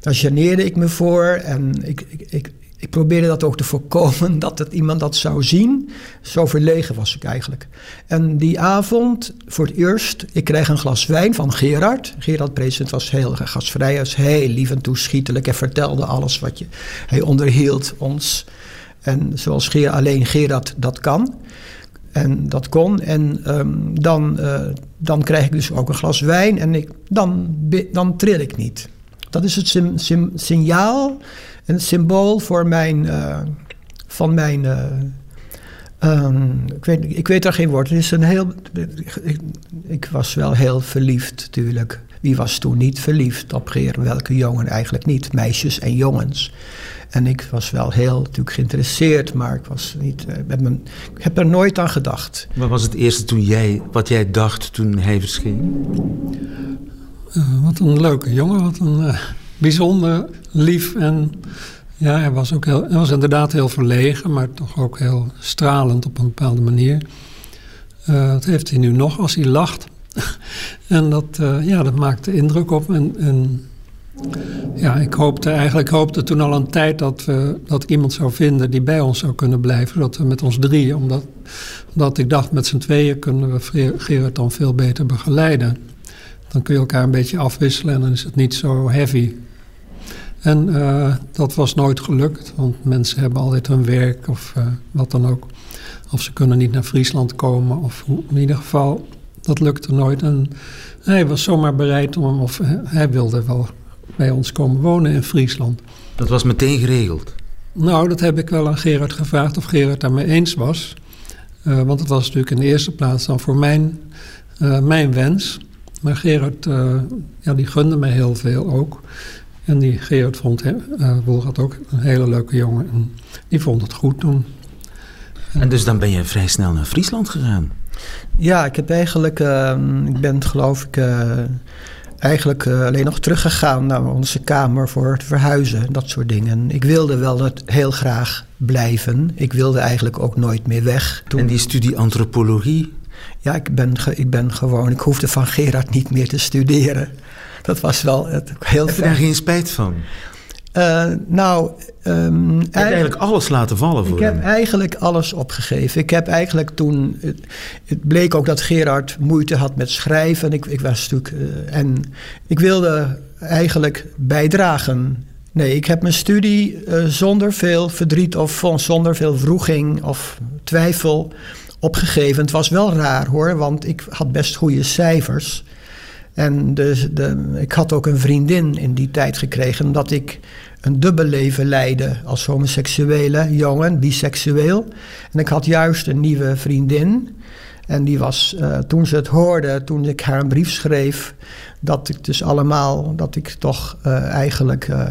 daar geneerde ik me voor. En ik, ik, ik, ik probeerde dat ook te voorkomen, dat het iemand dat zou zien. Zo verlegen was ik eigenlijk. En die avond, voor het eerst, ik kreeg een glas wijn van Gerard. Gerard Present was heel gastvrij, was heel lief en toeschietelijk. en vertelde alles wat je... Hij onderhield ons. En zoals Gerard, alleen Gerard dat kan. En dat kon. En um, dan, uh, dan krijg ik dus ook een glas wijn. En ik, dan, dan tril ik niet. Dat is het sim, signaal een symbool voor mijn, uh, van mijn. Uh, um, ik, weet, ik weet daar geen woord. Het is een heel. Ik, ik, was wel heel verliefd, natuurlijk. Wie was toen niet verliefd op Geer? Welke jongen eigenlijk niet? Meisjes en jongens. En ik was wel heel natuurlijk geïnteresseerd, maar ik was niet. Uh, met mijn, ik heb er nooit aan gedacht. Wat was het eerste toen jij, wat jij dacht toen hij verscheen? wat een leuke jongen, wat een bijzonder lief en ja, hij was ook heel, hij was inderdaad heel verlegen, maar toch ook heel stralend op een bepaalde manier. Uh, dat heeft hij nu nog als hij lacht. [LAUGHS] en dat, uh, ja, dat maakte indruk op. En, ja, ik hoopte eigenlijk hoopte toen al een tijd dat, we, dat iemand zou vinden die bij ons zou kunnen blijven. Dat we met ons drieën, omdat, omdat ik dacht met z'n tweeën kunnen we Gerard dan veel beter begeleiden. Dan kun je elkaar een beetje afwisselen en dan is het niet zo heavy. En uh, dat was nooit gelukt, want mensen hebben altijd hun werk of uh, wat dan ook. Of ze kunnen niet naar Friesland komen, of in ieder geval, dat lukte nooit. En hij was zomaar bereid om, of hij wilde wel bij ons komen wonen in Friesland. Dat was meteen geregeld? Nou, dat heb ik wel aan Gerard gevraagd of Gerard daarmee eens was. Uh, want het was natuurlijk in de eerste plaats dan voor mijn, mijn wens. Maar Gerard, ja, die gunde mij heel veel ook. En die Gerard vond, uh, Wolgat ook een hele leuke jongen. En die vond het goed toen. En dus dan ben je vrij snel naar Friesland gegaan? Ja, ik heb eigenlijk, uh, ik ben geloof ik uh, eigenlijk alleen nog teruggegaan naar onze kamer voor het verhuizen, dat soort dingen. Ik wilde wel dat heel graag blijven. Ik wilde eigenlijk ook nooit meer weg. Toen... En die studie antropologie? Ja, ik ben, ik ben gewoon, ik hoefde van Gerard niet meer te studeren dat was wel het, heel Heb je daar geen spijt van? Uh, nou, um, je hebt eigenlijk alles laten vallen voor Ik hem. heb eigenlijk alles opgegeven. Ik heb eigenlijk toen. Het, het, bleek ook dat Gerard moeite had met schrijven. Ik, ik was natuurlijk. Uh, en ik wilde eigenlijk bijdragen. Nee, ik heb mijn studie uh, zonder veel verdriet of zonder veel vroeging of twijfel opgegeven. Het was wel raar hoor, want ik had best goede cijfers. En dus de, ik had ook een vriendin in die tijd gekregen, omdat ik een dubbel leven leidde als homoseksuele jongen, biseksueel. En ik had juist een nieuwe vriendin. En die was, uh, toen ze het hoorde, toen ik haar een brief schreef, dat ik dus allemaal, dat ik toch uh, eigenlijk uh,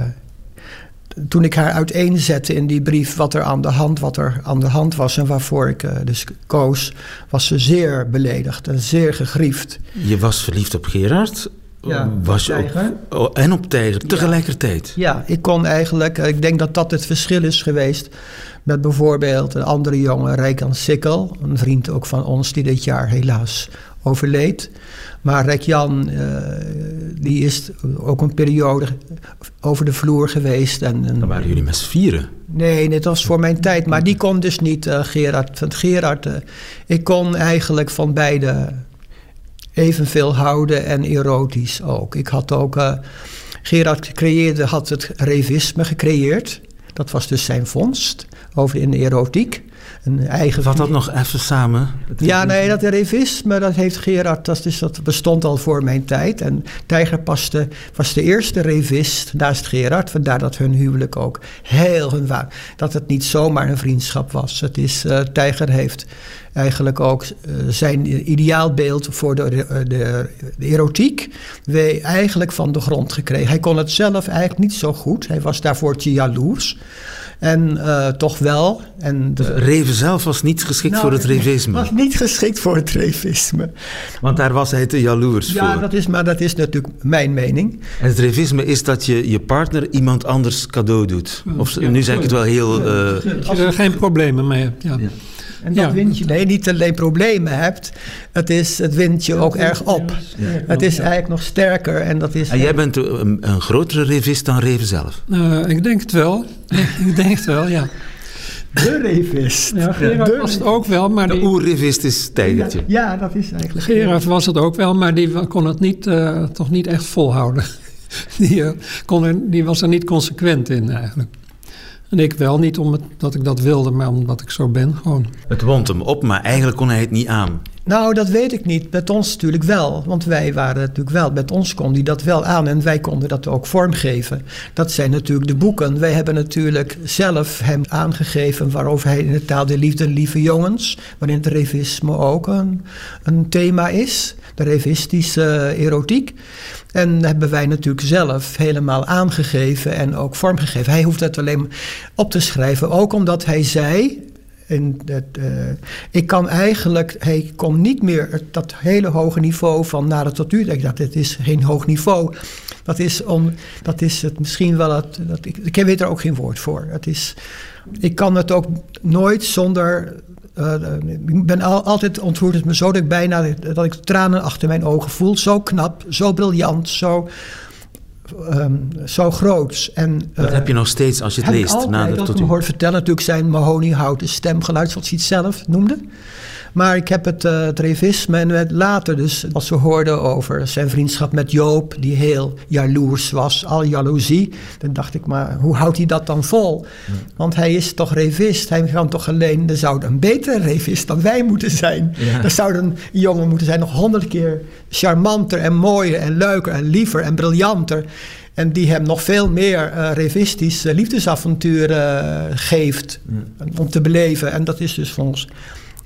toen ik haar uiteenzette in die brief wat er aan de hand, wat er aan de hand was en waarvoor ik uh, dus koos, was ze zeer beledigd en zeer gegriefd. Je was verliefd op Gerard? Ja, was je ook, oh, en op Tijger tegelijkertijd? Ja. ja, ik kon eigenlijk, ik denk dat dat het verschil is geweest met bijvoorbeeld een andere jongen, Rijkan Sikkel, een vriend ook van ons die dit jaar helaas overleed. Maar Rek-Jan, uh, die is ook een periode over de vloer geweest. En, en Dan waren jullie met vieren? Nee, dit was voor mijn tijd. Maar die kon dus niet, uh, Gerard. Want Gerard, uh, ik kon eigenlijk van beide evenveel houden en erotisch ook. Ik had ook... Gerard creëerde, had het revisme gecreëerd. Dat was dus zijn vondst over in de erotiek. Een eigen Wat dat nog even samen? Ja, nee, dat revisme, dat heeft Gerard, dat, is, dat bestond al voor mijn tijd. En Tijger paste, was de eerste revist naast Gerard. Vandaar dat hun huwelijk ook heel hun Dat het niet zomaar een vriendschap was. Het is, uh, Tijger heeft eigenlijk ook uh, zijn ideaalbeeld voor de, de, de, erotiek we eigenlijk van de grond gekregen. Hij kon het zelf eigenlijk niet zo goed. Hij was daarvoor te jaloers. En uh, toch wel. En de, Reven zelf was niet geschikt nou, voor het revisme. Was niet geschikt voor het revisme. Want daar was hij te jaloers ja, voor. Dat is, maar dat is natuurlijk mijn mening. En het revisme is dat je je partner iemand anders cadeau doet. Of ja, nu zeg ik het wel heel. Uh, Als je er geen problemen mee hebt. Ja. ja. En dat ja. wint je, nee, niet alleen problemen hebt, het, is, het wint je ook erg op. Ja. Het is eigenlijk nog sterker. En, dat is en jij bent een, een grotere revist dan Reven zelf? Uh, ik denk het wel. [LAUGHS] ik denk het wel, ja. De revist. Ja, Gerard de was het ook wel, maar de die... oerrevist is Tijgertje. Ja, ja, dat is eigenlijk... Gerard was het ook wel, maar die kon het niet, uh, toch niet echt volhouden. [LAUGHS] die, uh, kon er, die was er niet consequent in eigenlijk. En ik wel, niet omdat ik dat wilde, maar omdat ik zo ben gewoon. Het wond hem op, maar eigenlijk kon hij het niet aan. Nou, dat weet ik niet. Met ons natuurlijk wel. Want wij waren natuurlijk wel, met ons kon hij dat wel aan. En wij konden dat ook vormgeven. Dat zijn natuurlijk de boeken. Wij hebben natuurlijk zelf hem aangegeven waarover hij in de taal de liefde, lieve jongens. Waarin het revisme ook een, een thema is. De revistische erotiek. En hebben wij natuurlijk zelf helemaal aangegeven en ook vormgegeven. Hij hoeft het alleen op te schrijven, ook omdat hij zei. En dat, uh, ik kan eigenlijk, hij komt niet meer dat hele hoge niveau van naar tot u. Ik dacht, het is geen hoog niveau. Dat is, om, dat is het misschien wel het. Dat, ik, ik weet er ook geen woord voor. Het is, ik kan het ook nooit zonder uh, ik ben al, altijd ontroerd het me zo dat ik bijna dat ik tranen achter mijn ogen voel. Zo knap, zo briljant, zo, um, zo groots. En, uh, dat heb je nog steeds als je het leest. Ik altijd, dat tot u hoort vertellen natuurlijk zijn mahoniehouten stemgeluid, zoals hij het zelf noemde. Maar ik heb het, uh, het revisme en later dus, als we hoorden over zijn vriendschap met Joop, die heel jaloers was, al jaloezie, dan dacht ik, maar hoe houdt hij dat dan vol? Ja. Want hij is toch revist, hij kan toch alleen, er zou een betere revist dan wij moeten zijn. Ja. Er zou een jongen moeten zijn, nog honderd keer charmanter en mooier en leuker en liever en briljanter. En die hem nog veel meer uh, revistisch uh, liefdesavonturen uh, geeft ja. om te beleven. En dat is dus voor ons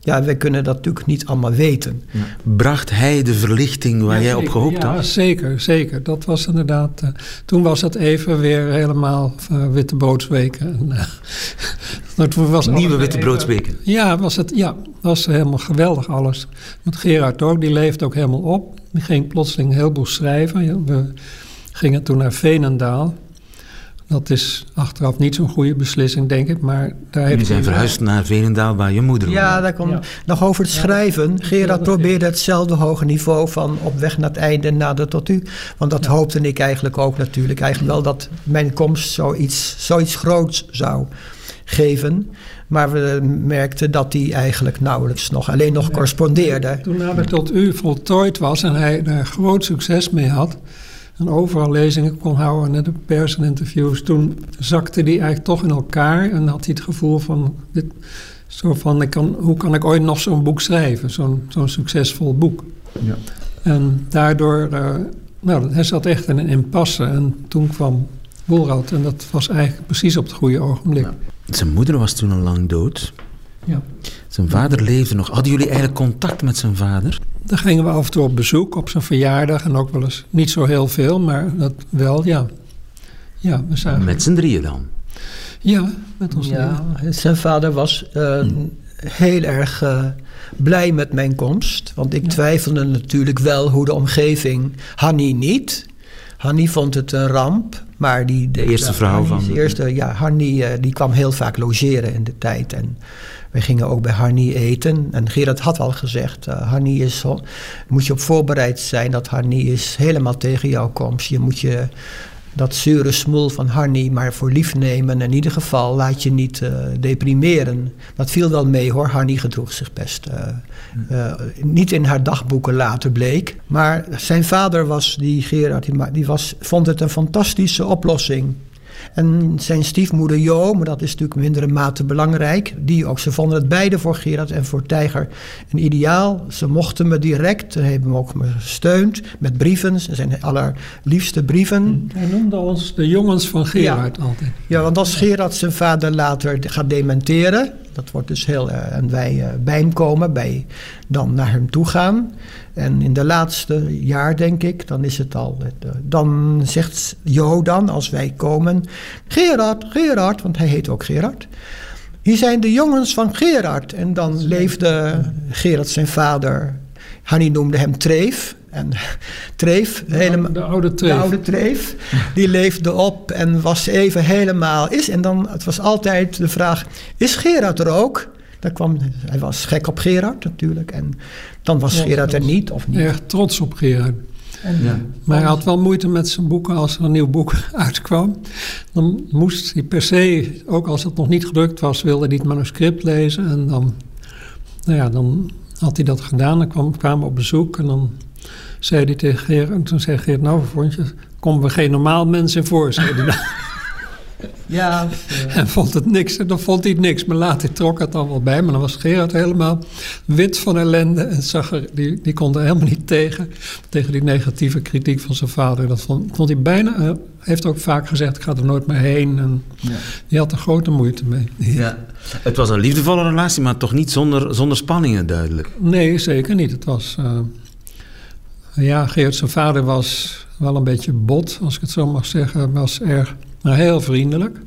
ja, wij kunnen dat natuurlijk niet allemaal weten. Ja. Bracht hij de verlichting waar ja, jij op gehoopt ja, had? Ja, zeker, zeker. Dat was inderdaad... Uh, toen was het even weer helemaal uh, Witteboodsweken. En, [LAUGHS] uh, toen was Nieuwe Witteboodsweken? Ja, was het ja, was helemaal geweldig alles. Met Gerard ook, die leefde ook helemaal op. Die ging plotseling een heleboel schrijven. We gingen toen naar Veenendaal. Dat is achteraf niet zo'n goede beslissing, denk ik. Maar daar Jullie zijn verhuisd naar Veenendaal, waar je moeder Ja, woonde. daar komt ja. nog over het schrijven. Ja, Gerard probeerde hetzelfde hoge niveau van op weg naar het einde nader tot u. Want dat ja. hoopte ik eigenlijk ook natuurlijk. Eigenlijk wel dat mijn komst zoiets, zoiets groots zou geven. Maar we merkten dat hij eigenlijk nauwelijks nog, alleen nog correspondeerde. Toen nader tot u voltooid was en hij daar groot succes mee had en overal lezingen kon houden, net de pers en interviews. Toen zakte die eigenlijk toch in elkaar en had hij het gevoel van, dit, zo van ik kan, hoe kan ik ooit nog zo'n boek schrijven, zo'n zo'n succesvol boek. Ja. En daardoor, uh, nou, hij zat echt in een impasse. En toen kwam Woelrad en dat was eigenlijk precies op het goede ogenblik. Zijn moeder was toen al lang dood. Ja. Zijn vader leefde nog. Hadden jullie eigenlijk contact met zijn vader? Dan gingen we af en toe op bezoek op zijn verjaardag en ook wel eens niet zo heel veel, maar dat wel, ja. Ja, we zagen. Met z'n drieën dan? Ja, met ons ja, Zijn vader was uh, heel erg uh, blij met mijn komst. Want ik ja. twijfelde natuurlijk wel hoe de omgeving... Hanni niet. Hanni vond het een ramp. Maar die, de, de eerste vrouw van... De eerste, ja, Hanni uh, die kwam heel vaak logeren in de tijd. En we gingen ook bij Hanni eten. En Gerard had al gezegd, uh, Hanni is... Moet je op voorbereid zijn dat Hanni is helemaal tegen jouw komst. Je moet je dat zure smoel van Harny maar voor lief nemen. In ieder geval laat je niet uh, deprimeren. Dat viel wel mee hoor, Harny gedroeg zich best. Uh, uh, niet in haar dagboeken later bleek. Maar zijn vader was, die Gerard, die, die was, vond het een fantastische oplossing. En zijn stiefmoeder Jo, maar dat is natuurlijk in mindere mate belangrijk. Die ook, ze vonden het beide voor Gerard en voor Tijger een ideaal. Ze mochten me direct, ze hebben me ook gesteund met brieven. Ze zijn allerliefste brieven. Hij noemde ons de jongens van Gerard altijd. Ja, want als Gerard zijn vader later gaat dementeren, dat wordt dus heel. Uh, en wij uh, bij hem komen, bij, dan naar hem toe gaan. En in de laatste jaar, denk ik, dan is het al. Uh, dan zegt Jo dan, als wij komen: Gerard, Gerard, want hij heet ook Gerard. Hier zijn de jongens van Gerard. En dan leefde Gerard zijn vader. Hanni noemde hem Treef. En [LAUGHS] Treef, de, helemaal, de oude Treef. De oude Treef, die leefde op en was even helemaal is. En dan, het was altijd de vraag, is Gerard er ook? Daar kwam, hij was gek op Gerard natuurlijk. En dan was ja, Gerard er niet of niet. Erg trots op Gerard. En, ja. Maar hij had wel moeite met zijn boeken. Als er een nieuw boek [LAUGHS] uitkwam, dan moest hij per se, ook als het nog niet gedrukt was, wilde hij het manuscript lezen. En dan, nou ja, dan had hij dat gedaan. Dan kwam, kwamen we op bezoek en dan zei hij tegen Geert, en toen zei Geert, nou vond je, komen we geen normaal mens in voor, zei hij [LAUGHS] Ja. [LAUGHS] En vond het niks, en dan vond hij het niks. Maar later trok het dan wel bij. Maar dan was Gerard helemaal wit van ellende. En zag er, die, die kon er helemaal niet tegen. Tegen die negatieve kritiek van zijn vader. Dat vond, vond hij bijna, uh, heeft ook vaak gezegd, ik ga er nooit meer heen. En ja. die had er grote moeite mee. [LAUGHS] Ja. Het was een liefdevolle relatie, maar toch niet zonder, zonder spanningen duidelijk. Nee, zeker niet. Het was... Uh, ja, Geert zijn vader was wel een beetje bot, als ik het zo mag zeggen. Was erg, maar heel vriendelijk.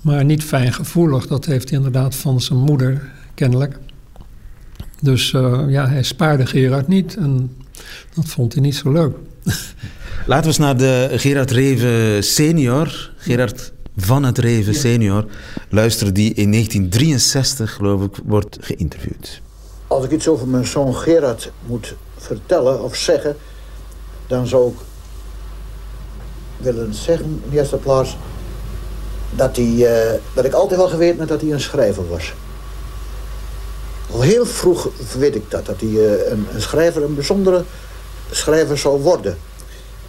Maar niet fijngevoelig. Dat heeft hij inderdaad van zijn moeder, kennelijk. Dus uh, ja, hij spaarde Gerard niet. En dat vond hij niet zo leuk. [LAUGHS] Laten we eens naar de Gerard Reven senior. Gerard van het Reven senior. Luisteren die in 1963, geloof ik, wordt geïnterviewd. Als ik iets over mijn zoon Gerard moet vertellen of zeggen, dan zou ik willen zeggen in de eerste plaats dat, hij, uh, dat ik altijd wel geweten heb dat hij een schrijver was. Al heel vroeg weet ik dat, dat hij uh, een, een, schrijver, een bijzondere schrijver zou worden.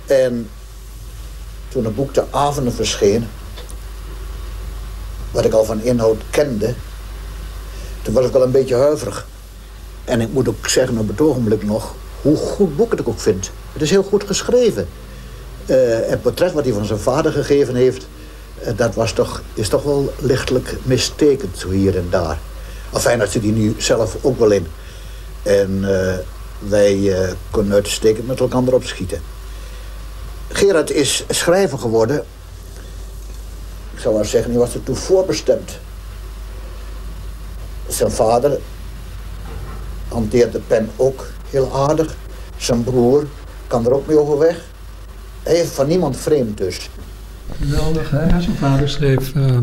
En toen het boek De Avonden verscheen, wat ik al van inhoud kende, toen was ik wel een beetje huiverig. En ik moet ook zeggen op het ogenblik nog, hoe goed boek ik ook vind. Het is heel goed geschreven. Het portret wat hij van zijn vader gegeven heeft... Uh, dat was toch, is toch wel lichtelijk mistekend, zo hier en daar. Enfin, dat zit hij nu zelf ook wel in. En uh, wij kunnen uitstekend met elkaar opschieten. Gerard is schrijver geworden. Ik zou maar zeggen, hij was er toe voorbestemd. Zijn vader hanteert de pen ook heel aardig. Zijn broer kan er ook mee overweg. Van niemand vreemd dus. Geweldig, hè? Zijn vader schreef, uh,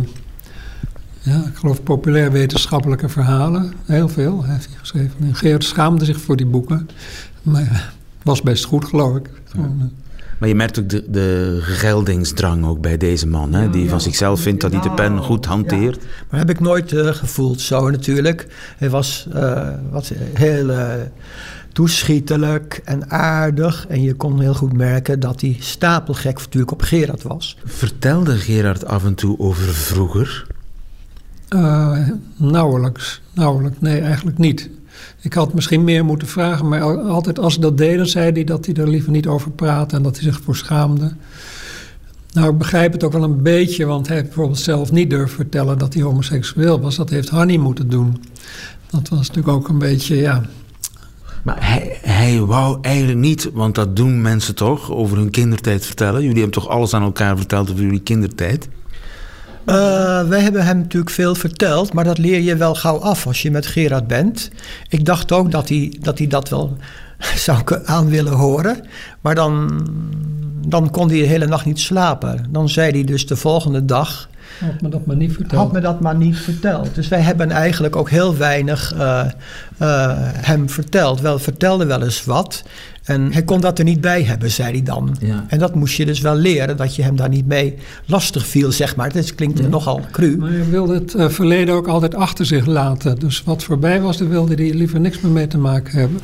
ja, ik geloof, populair wetenschappelijke verhalen. Heel veel heeft hij geschreven. En Geert schaamde zich voor die boeken. Maar was best goed, geloof ik. Gewoon, ja. Maar je merkt ook de, de geldingsdrang ook bij deze man, hè? die van zichzelf vindt dat hij de pen goed hanteert. Ja. Maar heb ik nooit uh, gevoeld zo natuurlijk. Hij was uh, wat, heel uh, toeschietelijk en aardig. En je kon heel goed merken dat hij stapelgek natuurlijk op Gerard was. Vertelde Gerard af en toe over vroeger? nauwelijks, nauwelijks. Nee, eigenlijk niet. Ik had misschien meer moeten vragen, maar altijd als ze dat deden, zei hij dat hij er liever niet over praatte en dat hij zich voor schaamde. Nou, ik begrijp het ook wel een beetje, want hij heeft bijvoorbeeld zelf niet durven vertellen dat hij homoseksueel was. Dat heeft Hanny moeten doen. Dat was natuurlijk ook een beetje, ja. Maar hij, wou eigenlijk niet, want dat doen mensen toch, over hun kindertijd vertellen. Jullie hebben toch alles aan elkaar verteld over jullie kindertijd? Uh, wij hebben hem natuurlijk veel verteld, maar dat leer je wel gauw af als je met Gerard bent. Ik dacht ook dat hij dat, hij dat wel [LAUGHS] zou aan willen horen, maar dan, dan kon hij de hele nacht niet slapen. Dan zei hij dus de volgende dag. Had me dat maar niet verteld. Had me dat maar niet verteld. Dus wij hebben eigenlijk ook heel weinig uh, uh, hem verteld. Wel, vertelde wel eens wat. En hij kon dat er niet bij hebben, zei hij dan. Ja. En dat moest je dus wel leren, dat je hem daar niet mee lastig viel, zeg maar. Dat klinkt ja. nogal cru. Maar je wilde het uh, verleden ook altijd achter zich laten. Dus wat voorbij was, daar wilde hij liever niks meer mee te maken hebben.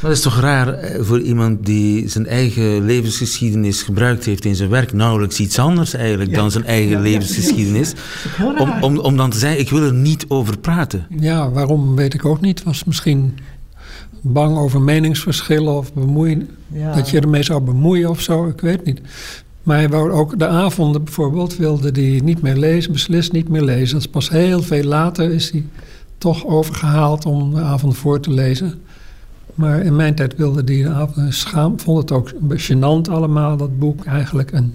Maar dat is toch raar eh, voor iemand die zijn eigen levensgeschiedenis gebruikt heeft in zijn werk, nauwelijks iets anders eigenlijk ja. dan zijn eigen ja, levensgeschiedenis. [LAUGHS] Om, om, om dan te zeggen, ik wil er niet over praten. Ja, waarom weet ik ook niet. Was misschien bang over meningsverschillen of bemoeien, ja. dat je ermee zou bemoeien of zo, ik weet niet. Maar hij wou ook de avonden bijvoorbeeld, wilde hij niet meer lezen, beslist niet meer lezen. Dat is pas heel veel later is hij toch overgehaald om de avond voor te lezen. Maar in mijn tijd wilde hij de avond schaam, vond het ook gênant allemaal, dat boek eigenlijk. En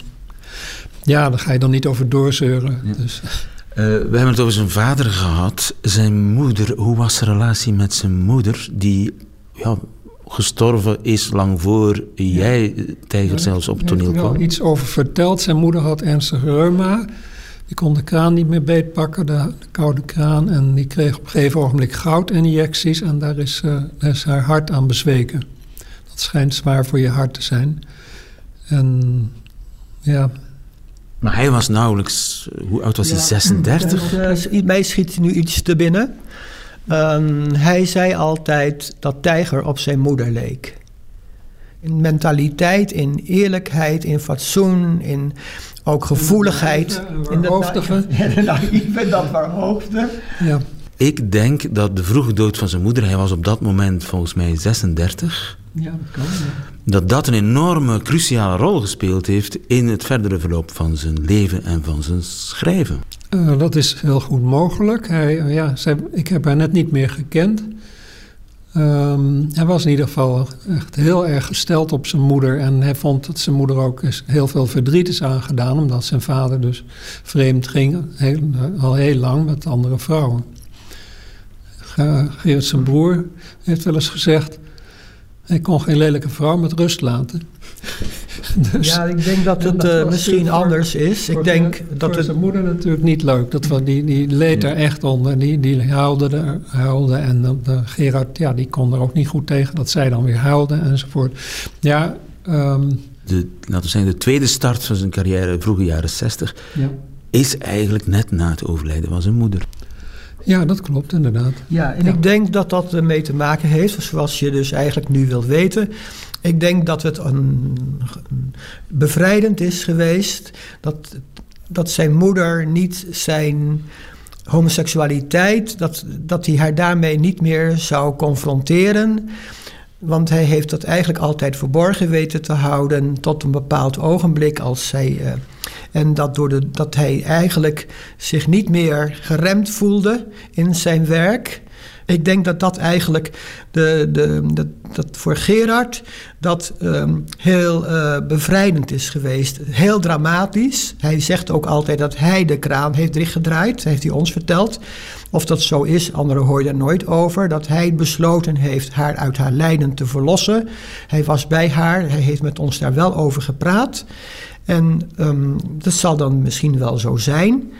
ja, daar ga je dan niet over doorzeuren. Ja. Dus. Uh, we hebben het over zijn vader gehad. Zijn moeder, hoe was de relatie met zijn moeder? Die ja, gestorven is lang voor jij, Tijger, zelfs op het toneel kwam. Ik heb iets over verteld. Zijn moeder had ernstig reuma. Die kon de kraan niet meer beetpakken, de, de koude kraan. En die kreeg op een gegeven ogenblik goudinjecties. En daar is, uh, daar is haar hart aan bezweken. Dat schijnt zwaar voor je hart te zijn. En ja, maar hij was nauwelijks, hoe oud was ja, hij? 36? Uh, mij schiet nu iets te binnen. Um, hij zei altijd dat Tijger op zijn moeder leek. In mentaliteit, in eerlijkheid, in fatsoen, in ook gevoeligheid. In de hoofdige. [LAUGHS] de naïeve, dat verhoofde. Ja. Ik denk dat de vroege dood van zijn moeder, hij was op dat moment volgens mij 36. Ja, dat kan. Ja. Dat dat een enorme, cruciale rol gespeeld heeft in het verdere verloop van zijn leven en van zijn schrijven. Uh, dat is heel goed mogelijk. Hij, uh, ja, zij, ik heb haar net niet meer gekend. Um, hij was in ieder geval echt heel erg gesteld op zijn moeder. En hij vond dat zijn moeder ook heel veel verdriet is aangedaan. Omdat zijn vader dus vreemd ging, al heel lang met andere vrouwen. Geert, zijn broer, heeft wel eens gezegd... Hij kon geen lelijke vrouw met rust laten. [LAUGHS] dus, ja, ik denk dat het uh, misschien voor, anders is. Ik denk voor dat het... zijn moeder natuurlijk niet leuk. Dat, die, die leed er echt onder. Die, die huilde, huilde. En de, de Gerard, ja, die kon er ook niet goed tegen. Dat zij dan weer huilde enzovoort. Ja, um, de, laten we zeggen, de tweede start van zijn carrière, vroege jaren 60... Ja. is eigenlijk net na het overlijden van zijn moeder. Ja, dat klopt inderdaad. Ja, en ja. ik denk dat dat ermee te maken heeft, zoals je dus eigenlijk nu wilt weten. Ik denk dat het een, bevrijdend is geweest dat, dat zijn moeder niet zijn homoseksualiteit, dat, dat hij haar daarmee niet meer zou confronteren. Want hij heeft dat eigenlijk altijd verborgen weten te houden tot een bepaald ogenblik als zij. Uh, en dat, door de, dat hij eigenlijk zich niet meer geremd voelde in zijn werk. Ik denk dat dat eigenlijk de, de, dat, dat voor Gerard dat um, heel uh, bevrijdend is geweest. Heel dramatisch. Hij zegt ook altijd dat hij de kraan heeft dichtgedraaid. heeft hij ons verteld. Of dat zo is, anderen hoor je daar nooit over. Dat hij besloten heeft haar uit haar lijden te verlossen. Hij was bij haar. Hij heeft met ons daar wel over gepraat. En um, dat zal dan misschien wel zo zijn.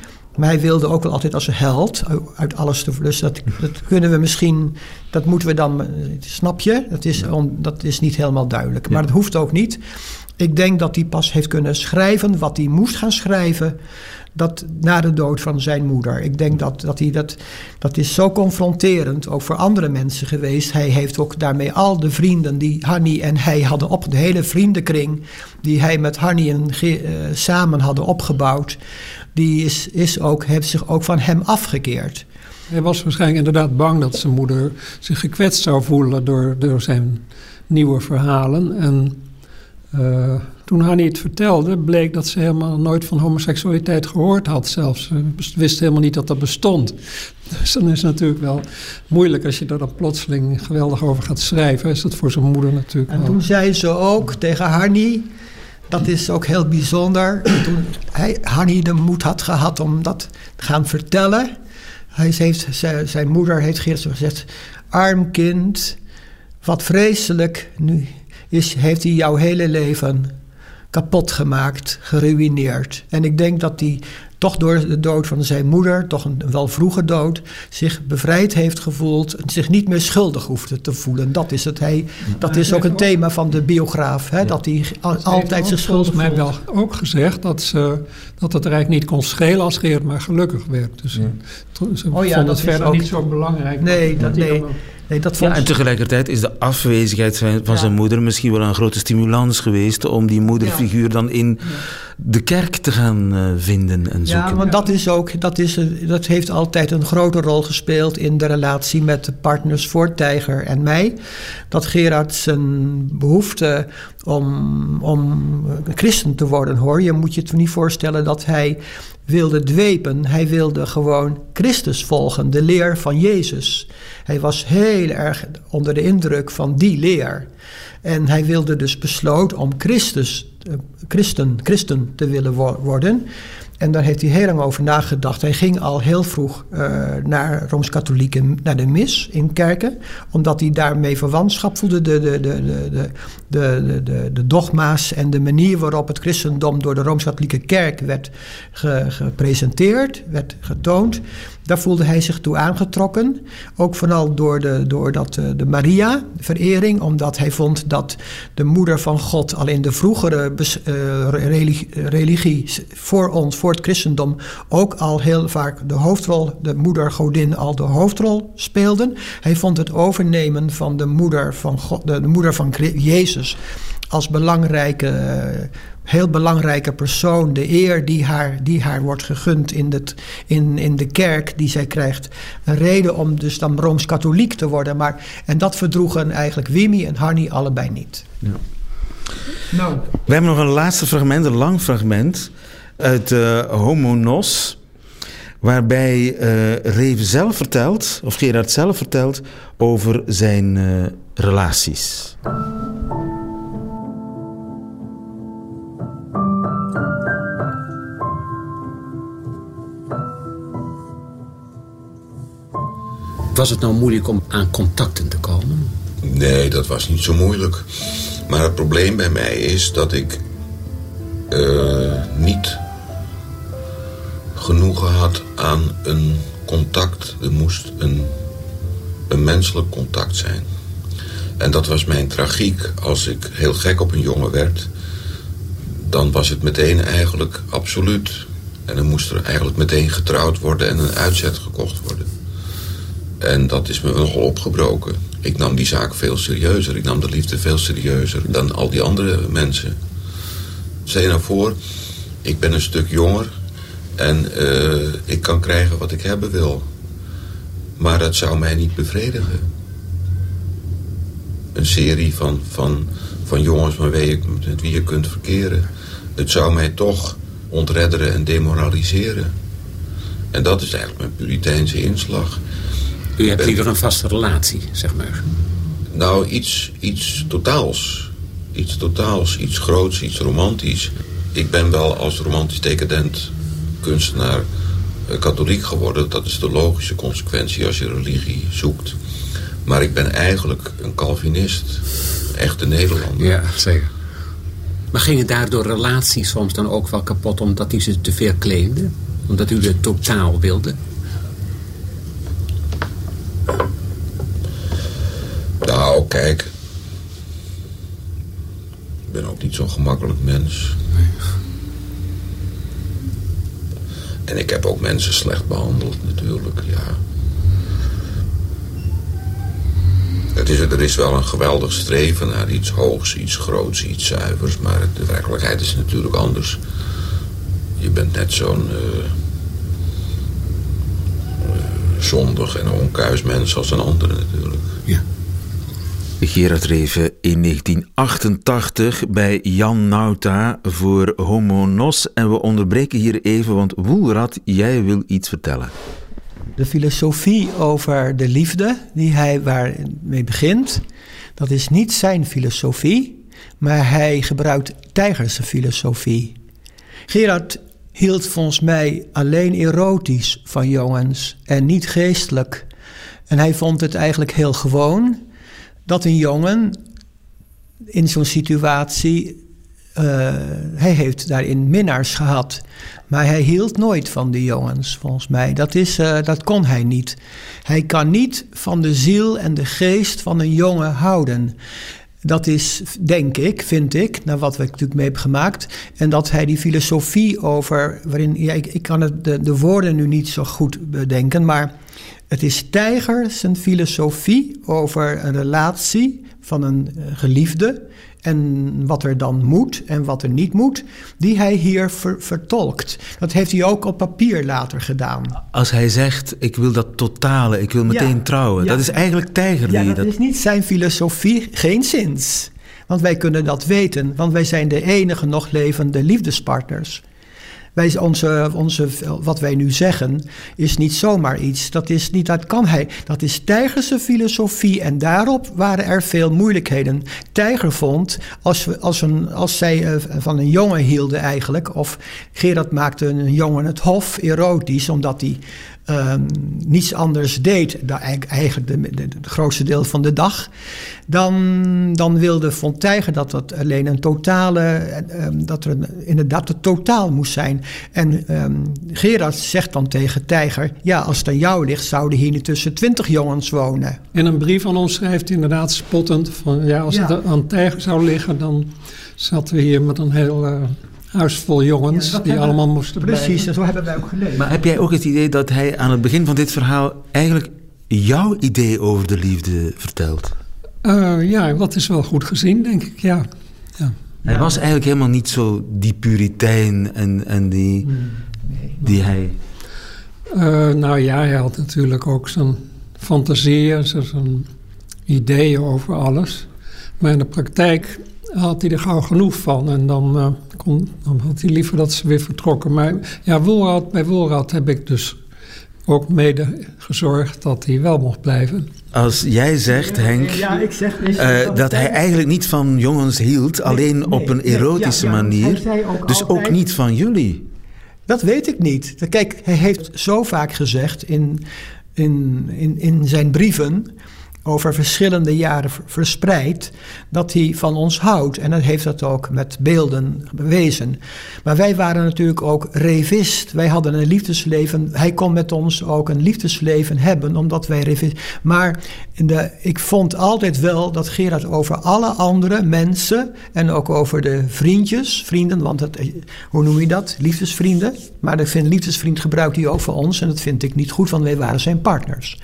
Maar hij wilde ook wel altijd als een held uit alles te Dus dat, dat kunnen we misschien, dat moeten we dan, snap je? Dat is, on, dat is niet helemaal duidelijk. Maar dat hoeft ook niet. Ik denk dat hij pas heeft kunnen schrijven wat hij moest gaan schrijven. Dat na de dood van zijn moeder. Ik denk dat, dat hij dat. Dat is zo confronterend, ook voor andere mensen geweest. Hij heeft ook daarmee al de vrienden die Hanny en hij hadden op. De hele vriendenkring die hij met Hanny en uh, samen hadden opgebouwd die is, is ook, heeft zich ook van hem afgekeerd. Hij was waarschijnlijk inderdaad bang dat zijn moeder zich gekwetst zou voelen door, door zijn nieuwe verhalen. En uh, toen Hanni het vertelde, bleek dat ze helemaal nooit van homoseksualiteit gehoord had zelfs. Ze wist helemaal niet dat dat bestond. [LAUGHS] Dus dan is het natuurlijk wel moeilijk als je er dan plotseling geweldig over gaat schrijven. Is dat voor zijn moeder natuurlijk En toen zei ze ook tegen Hanni, dat is ook heel bijzonder. Toen hij, Hanni de moed had gehad om dat te gaan vertellen. Hij heeft, zijn moeder heeft gezegd, arm kind, wat vreselijk. Nu is, heeft hij jouw hele leven kapot gemaakt, geruineerd. En ik denk dat hij toch door de dood van zijn moeder, toch een wel vroege dood, zich bevrijd heeft gevoeld en zich niet meer schuldig hoefde te voelen. Dat is, het, hij, dat is ook een thema van de biograaf, hè, dat hij altijd zich schuldig mij wel ook gezegd dat, ze, dat het Rijk niet kon schelen als Geert maar gelukkig werd. Dus ze oh ja, vond het verder ook... niet zo belangrijk. Nee, dat, nee. Nee, dat ja, en tegelijkertijd is de afwezigheid van zijn moeder misschien wel een grote stimulans geweest om die moederfiguur dan in de kerk te gaan uh, vinden en zoeken. Ja, want dat, is ook, dat, is, dat heeft altijd een grote rol gespeeld in de relatie met de partners voor Tijger en mij. Dat Gerard zijn behoefte om, om christen te worden, hoor. Je moet je het niet voorstellen dat hij wilde dwepen. Hij wilde gewoon Christus volgen, de leer van Jezus. Hij was heel erg onder de indruk van die leer. En hij wilde dus besloot om Christus, eh, christen, christen te willen worden. En daar heeft hij heel lang over nagedacht. Hij ging al heel vroeg uh, naar Rooms-Katholieken, naar de mis in kerken, omdat hij daarmee verwantschap voelde. De, de, de, de, de, de, de, dogma's en de manier waarop het christendom door de Rooms-Katholieke Kerk werd gepresenteerd, werd getoond. Daar voelde hij zich toe aangetrokken. Ook vooral door de, door dat, eh, de Maria-verering, omdat hij vond dat de moeder van God al in de vroegere uh, religie, religie, voor ons, voor het christendom, ook al heel vaak de hoofdrol, de moeder-godin, al de hoofdrol speelden. Hij vond het overnemen van de moeder van, God, de, de moeder van Jezus als belangrijke heel belangrijke persoon, de eer die haar, die haar wordt gegund in, het, in, in de kerk die zij krijgt. Een reden om dus dan rooms-katholiek te worden. Maar, en dat verdroegen eigenlijk Wimmy en Harny allebei niet. Ja. Nou. We hebben nog een laatste fragment, een lang fragment uit uh, Homo Nos. Waarbij uh, Reven zelf vertelt, of Gerard zelf vertelt, over zijn uh, relaties. Was het nou moeilijk om aan contacten te komen? Nee, dat was niet zo moeilijk. Maar het probleem bij mij is dat ik uh, niet genoegen had aan een contact. Er moest een, een menselijk contact zijn. En dat was mijn tragiek. Als ik heel gek op een jongen werd, dan was het meteen eigenlijk absoluut. En dan moest er eigenlijk meteen getrouwd worden en een uitzet gekocht worden. En dat is me nogal opgebroken. Ik nam die zaak veel serieuzer. Ik nam de liefde veel serieuzer dan al die andere mensen. Stel je nou voor, ik ben een stuk jonger en uh, ik kan krijgen wat ik hebben wil. Maar dat zou mij niet bevredigen. Een serie van, van, van jongens met wie, je, met wie je kunt verkeren. Het zou mij toch ontredderen en demoraliseren. En dat is eigenlijk mijn Puriteinse inslag. U hebt liever een vaste relatie, zeg maar. Nou, iets, iets totaals. Iets totaals, iets groots, iets romantisch. Ik ben wel als romantisch decadent kunstenaar eh, katholiek geworden. Dat is de logische consequentie als je religie zoekt. Maar ik ben eigenlijk een Calvinist. Echte Nederlander. Ja, zeker. Maar gingen daardoor relaties soms dan ook wel kapot omdat u ze te veel claimde? Omdat u het totaal wilde? Nou, kijk. Ik ben ook niet zo'n gemakkelijk mens. En ik heb ook mensen slecht behandeld, natuurlijk, ja. Het is, er is wel een geweldig streven naar iets hoogs, iets groots, iets zuivers. Maar de werkelijkheid is natuurlijk anders. Je bent net zo'n... Uh, zondig en onkuis mens als een ander natuurlijk. Ja. Gerard Reven in 1988 bij Jan Nauta voor Homo Nos. En we onderbreken hier even, want Woelrad, jij wil iets vertellen. De filosofie over de liefde, die hij waarmee begint, dat is niet zijn filosofie, maar hij gebruikt tijgerse filosofie. Gerard hield volgens mij alleen erotisch van jongens en niet geestelijk. En hij vond het eigenlijk heel gewoon dat een jongen in zo'n situatie. Uh, hij heeft daarin minnaars gehad. Maar hij hield nooit van de jongens, volgens mij. Dat, is, uh, dat kon hij niet. Hij kan niet van de ziel en de geest van een jongen houden. Dat is, denk ik, vind ik, naar wat we natuurlijk mee hebben gemaakt. En dat hij die filosofie over, waarin, ja, ik, kan het, de, de woorden nu niet zo goed bedenken, maar het is Tijger zijn filosofie over een relatie van een eh, geliefde en wat er dan moet en wat er niet moet, die hij hier vertolkt. Dat heeft hij ook op papier later gedaan. Als hij zegt, ik wil dat totale, ik wil meteen trouwen, dat is eigenlijk Tijger. Ja, dat, dat is niet zijn filosofie, geen zins. Want wij kunnen dat weten, want wij zijn de enige nog levende liefdespartners. Wij, onze, onze, wat wij nu zeggen is niet zomaar iets. Dat, is niet, dat kan hij. Dat is Tijgerse filosofie en daarop waren er veel moeilijkheden. Tijger vond, als, we, als, een, als zij eh, van een jongen hielden eigenlijk... of Gerard maakte een jongen het hof erotisch... omdat hij Ehm, niets anders deed, eigenlijk de, het grootste deel van de dag, dan, dan wilde Fonteigen dat dat alleen een totale, ehm, dat er inderdaad het totaal moest zijn. En um, Gerard zegt dan tegen Tijger, ja, als het aan jou ligt, zouden hier tussen twintig jongens wonen. In een brief aan ons schrijft inderdaad spottend van, ja, als het aan Tijger zou liggen, dan zaten we hier met een heel... Uh, huis vol jongens die allemaal moesten Precies, blijven. en zo hebben wij ook gelezen. Maar heb jij ook het idee dat hij aan het begin van dit verhaal eigenlijk jouw idee over de liefde vertelt? Uh, ja, dat is wel goed gezien, denk ik, ja. ja. Hij was eigenlijk helemaal niet zo die puritein en, en die, hmm. nee, die hij... Uh, nou ja, hij had natuurlijk ook zijn fantasieën, zijn ideeën over alles. Maar in de praktijk had hij er gauw genoeg van. En dan, uh, kon, dan had hij liever dat ze weer vertrokken. Maar ja, Wolrad, bij Wolrad heb ik dus ook mede gezorgd dat hij wel mocht blijven. Als jij zegt, Henk, ja, ik zeg, uh, dat hij eigenlijk niet van jongens hield, alleen op een erotische manier, dus ook niet van jullie. Dat weet ik niet. Kijk, hij heeft zo vaak gezegd in, in, in, in zijn brieven over verschillende jaren verspreid, dat hij van ons houdt. En dat heeft dat ook met beelden bewezen. Maar wij waren natuurlijk ook revist. Wij hadden een liefdesleven. Hij kon met ons ook een liefdesleven hebben, omdat wij revist. Maar de, ik vond altijd wel dat Gerard over alle andere mensen en ook over de vriendjes, vrienden, want het, hoe noem je dat? Liefdesvrienden. Maar ik vind liefdesvriend gebruikt hij ook voor ons en dat vind ik niet goed, want wij waren zijn partners.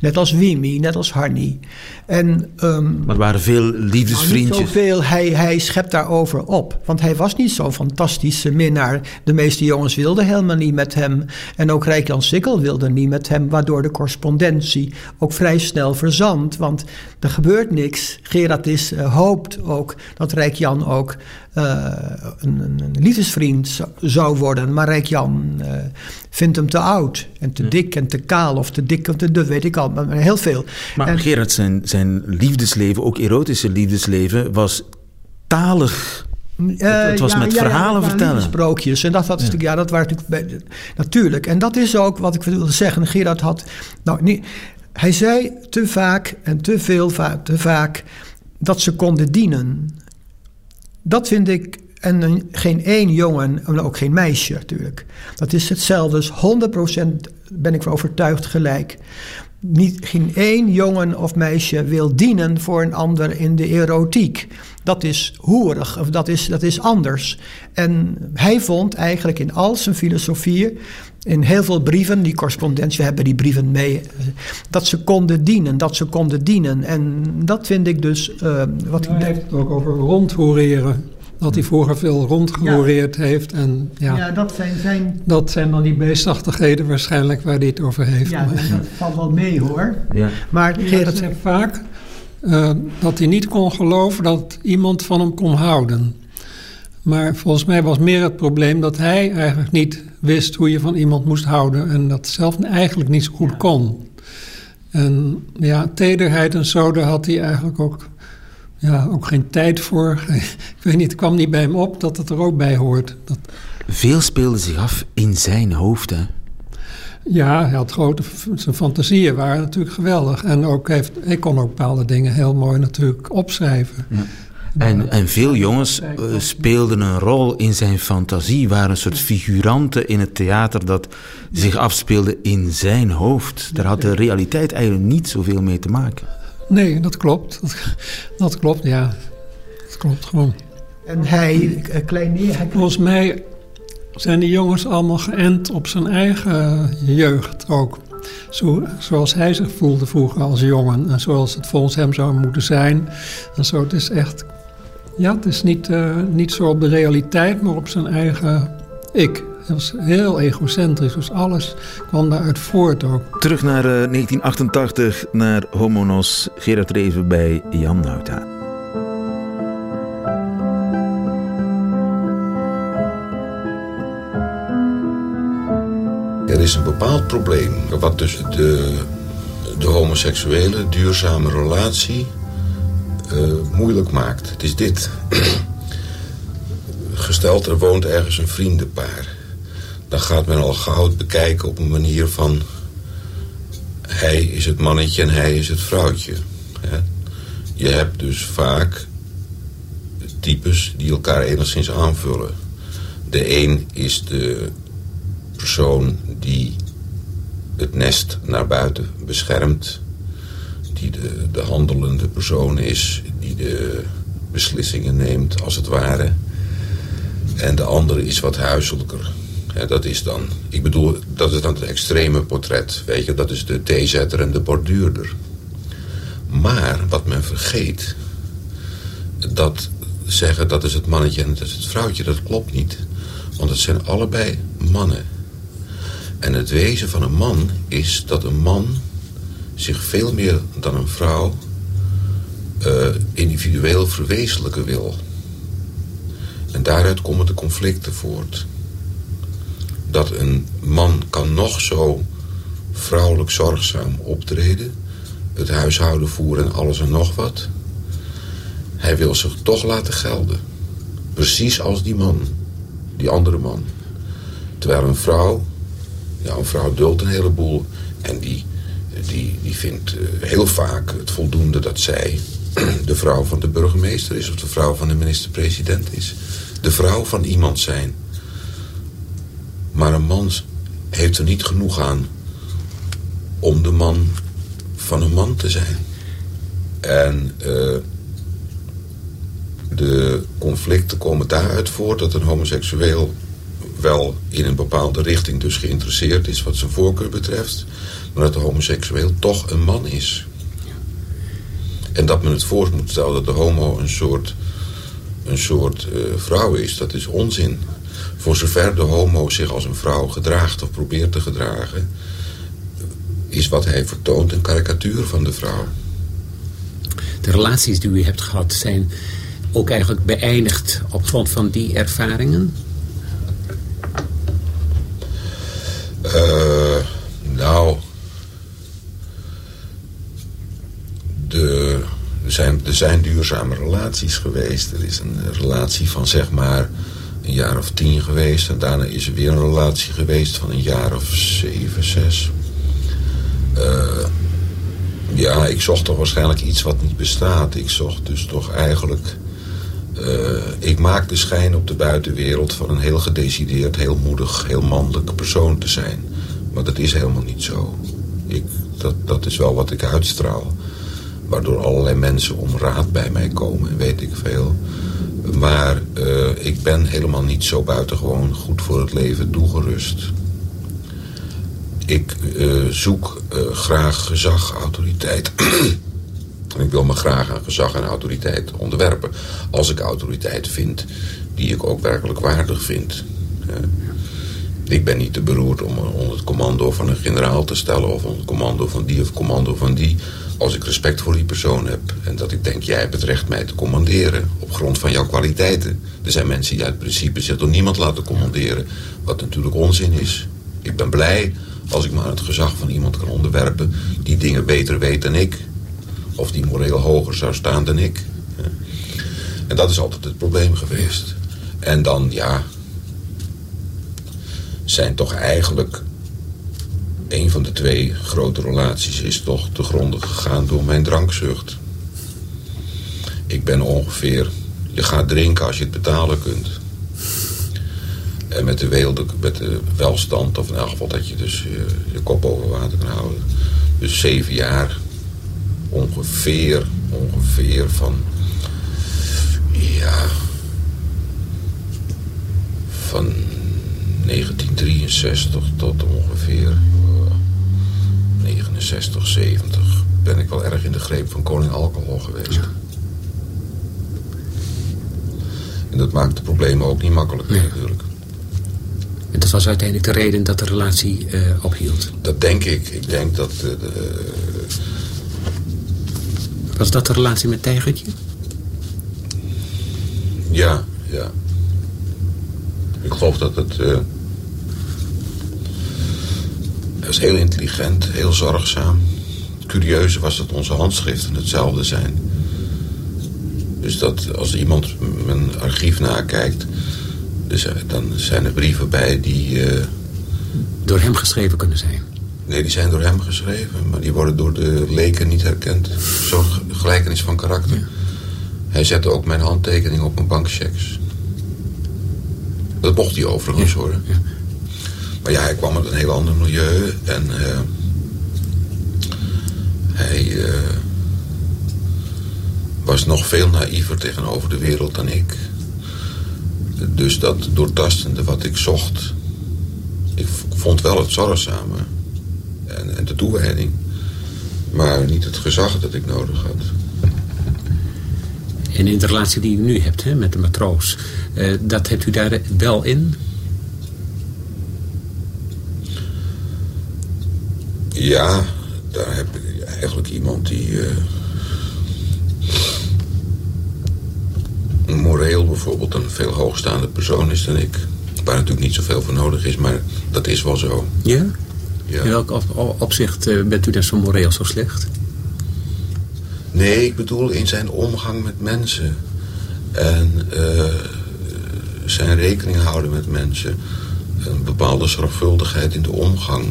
Net als Wimi, net als Harney. En, um, maar er waren veel liefdesvriendjes. Nou, zoveel, hij, hij schept daarover op. Want hij was niet zo'n fantastische minnaar. De meeste jongens wilden helemaal niet met hem. En ook Rijk-Jan Sikkel wilde niet met hem. Waardoor de correspondentie ook vrij snel verzandt. Want er gebeurt niks. Gerard is, uh, hoopt ook dat Rijk-Jan ook uh, een, een, liefdesvriend zou worden. Maar Rijk-Jan uh, vindt hem te oud en te dik en te kaal of te dik of te duf, weet ik al, maar heel veel. Maar en, Gerard, zijn, zijn liefdesleven, ook erotische liefdesleven, was talig uh, het, was ja, met ja, verhalen ja, vertellen. Sprookjes. En dat, dat, ja. ja, dat waren natuurlijk. Natuurlijk. En dat is ook wat ik wilde zeggen. Gerard had. Nou, niet, hij zei te vaak en te veel, te vaak. dat ze konden dienen. Dat vind ik. En geen één jongen, en ook geen meisje natuurlijk. Dat is hetzelfde. Dus 100% ben ik van overtuigd gelijk. Niet, geen één jongen of meisje wil dienen voor een ander in de erotiek. Dat is hoerig, of dat is, dat is anders. En hij vond eigenlijk in al zijn filosofieën, in heel veel brieven, die correspondentie, hebben die brieven mee, dat ze konden dienen, dat ze konden dienen. En dat vind ik dus... Uh, wat hij heeft het ook over rondhoreren. Dat hij vroeger veel rondgehoreerd heeft. En, ja, ja, dat zijn zijn... Dat zijn dan die beestachtigheden waarschijnlijk waar hij het over heeft. Ja, dat valt wel mee hoor. Ja. Maar Gerard zegt vaak uh, dat hij niet kon geloven dat iemand van hem kon houden. Maar volgens mij was meer het probleem dat hij eigenlijk niet wist hoe je van iemand moest houden. En dat zelf eigenlijk niet zo goed kon. En ja, tederheid en zo, daar had hij eigenlijk ook, ja, ook geen tijd voor. [LAUGHS] Ik weet niet, het kwam niet bij hem op dat het er ook bij hoort. Dat... Veel speelde zich af in zijn hoofd, hè? Ja, hij had grote, zijn fantasieën waren natuurlijk geweldig. En ook heeft, hij kon ook bepaalde dingen heel mooi natuurlijk opschrijven. Ja. En, en veel jongens uh, speelden een rol in zijn fantasie, waren een soort figuranten in het theater dat zich afspeelde in zijn hoofd. Daar had de realiteit eigenlijk niet zoveel mee te maken. Nee, dat klopt. Dat, dat klopt, ja. Dat klopt gewoon. En hij, kleineer... Hij... Volgens mij zijn die jongens allemaal geënt op zijn eigen jeugd ook. Zo, zoals hij zich voelde vroeger als jongen. En zoals het volgens hem zou moeten zijn. En zo, het is echt ja, het is niet, uh, niet zo op de realiteit, maar op zijn eigen ik. Hij was heel egocentrisch, dus alles kwam daaruit voort ook. Terug naar uh, 1988, naar Homonos, Gerard Reven bij Jan Nauta. Er is een bepaald probleem wat tussen de, de homoseksuele duurzame relatie uh, moeilijk maakt. Het is dit. [CLEARS THROAT] Gesteld, er woont ergens een vriendenpaar. Dan gaat men al gauw bekijken op een manier van... hij is het mannetje en hij is het vrouwtje. Je hebt dus vaak types die elkaar enigszins aanvullen. De een is de persoon die het nest naar buiten beschermt die de, de handelende persoon is, die de beslissingen neemt als het ware. En de andere is wat huiselijker. Dat is dan, ik bedoel, dat is dan het extreme portret. Weet je, dat is de theezetter en de borduurder. Maar wat men vergeet, dat zeggen dat is het mannetje en dat is het vrouwtje, dat klopt niet. Want het zijn allebei mannen. En het wezen van een man is dat een man zich veel meer dan een vrouw uh, individueel verwezenlijken wil. En daaruit komen de conflicten voort. Dat een man kan nog zo vrouwelijk zorgzaam optreden... het huishouden voeren en alles en nog wat... hij wil zich toch laten gelden. Precies als die man, die andere man. Terwijl een vrouw, ja, een vrouw duldt een heleboel... en die die, die vindt eh, heel vaak het voldoende dat zij [CLEARS THROAT] de vrouw van de burgemeester is... of de vrouw van de minister-president is. De vrouw van iemand zijn. Maar een man heeft er niet genoeg aan om de man van een man te zijn. En uh, de conflicten komen daaruit voort dat een homoseksueel wel in een bepaalde richting dus geïnteresseerd is wat zijn voorkeur betreft maar dat de homoseksueel toch een man is. En dat men het voor moet stellen dat de homo een soort, een soort uh, vrouw is, dat is onzin. Voor zover de homo zich als een vrouw gedraagt of probeert te gedragen... is wat hij vertoont een karikatuur van de vrouw. De relaties die u hebt gehad zijn ook eigenlijk beëindigd op grond van die ervaringen? Uh, nou, de, er, zijn, er zijn duurzame relaties geweest. Er is een relatie van zeg maar een jaar of tien geweest. En daarna is er weer een relatie geweest van een jaar of zeven, zes. Uh, ja, ik zocht toch waarschijnlijk iets wat niet bestaat. Ik zocht dus toch eigenlijk... Uh, ik maak de schijn op de buitenwereld van een heel gedecideerd, heel moedig, heel mannelijk persoon te zijn. Maar dat is helemaal niet zo. Ik, dat, dat is wel wat ik uitstraal. Waardoor allerlei mensen om raad bij mij komen, weet ik veel. Maar uh, ik ben helemaal niet zo buitengewoon goed voor het leven toegerust. Ik uh, zoek uh, graag gezag, autoriteit. [CLEARS THROAT] Ik wil me graag aan gezag en autoriteit onderwerpen. Als ik autoriteit vind die ik ook werkelijk waardig vind. Ik ben niet te beroerd om onder het commando van een generaal te stellen... of onder het commando van die of commando van die... als ik respect voor die persoon heb. En dat ik denk, jij hebt het recht mij te commanderen... op grond van jouw kwaliteiten. Er zijn mensen die uit principe zich door niemand laten commanderen... wat natuurlijk onzin is. Ik ben blij als ik me aan het gezag van iemand kan onderwerpen... die dingen beter weet dan ik. Of die moreel hoger zou staan dan ik. En dat is altijd het probleem geweest. En dan, ja, zijn toch eigenlijk een van de twee grote relaties is toch te gronden gegaan door mijn drankzucht. Ik ben ongeveer, je gaat drinken als je het betalen kunt. En met de, weelde, met de welstand, of in elk geval dat je dus je, je kop boven water kan houden. Dus zeven jaar ongeveer, ongeveer van, ja, van 1963 tot ongeveer 69, 70 ben ik wel erg in de greep van koning alcohol geweest. En dat maakt de problemen ook niet makkelijker Nee. natuurlijk. En dat was uiteindelijk de reden dat de relatie eh, ophield. Dat denk ik. Ik denk dat... eh, de, Was dat de relatie met Tijgertje? ja, ja. Ik geloof dat het... eh hij was heel intelligent, heel zorgzaam. Het curieuze was dat onze handschriften hetzelfde zijn. Dus dat als iemand mijn archief nakijkt... Dus, eh, dan zijn er brieven bij die... eh, Door hem geschreven kunnen zijn. Nee, die zijn door hem geschreven, maar die worden door de leken niet herkend. Zo'n ge- gelijkenis van karakter. Hij zette ook mijn handtekening op mijn bankchecks. Dat mocht hij overigens hoor. Maar ja, hij kwam uit een heel ander milieu en eh, hij eh, was nog veel naïver tegenover de wereld dan ik. Dus dat doortastende wat ik zocht, ik vond wel het zorgzame en, en de toewijding. Maar niet het gezag dat ik nodig had. En in de relatie die u nu hebt hè, met de matroos, eh, dat hebt u daar wel in? Ja, daar heb ik eigenlijk iemand die... eh, moreel bijvoorbeeld een veel hoogstaande persoon is dan ik. Waar natuurlijk niet zoveel voor nodig is, maar dat is wel zo. Ja? Ja. In welk op- opzicht eh, bent u dan zo moreel zo slecht? Nee, ik bedoel in zijn omgang met mensen. En eh, zijn rekening houden met mensen. Een bepaalde zorgvuldigheid in de omgang.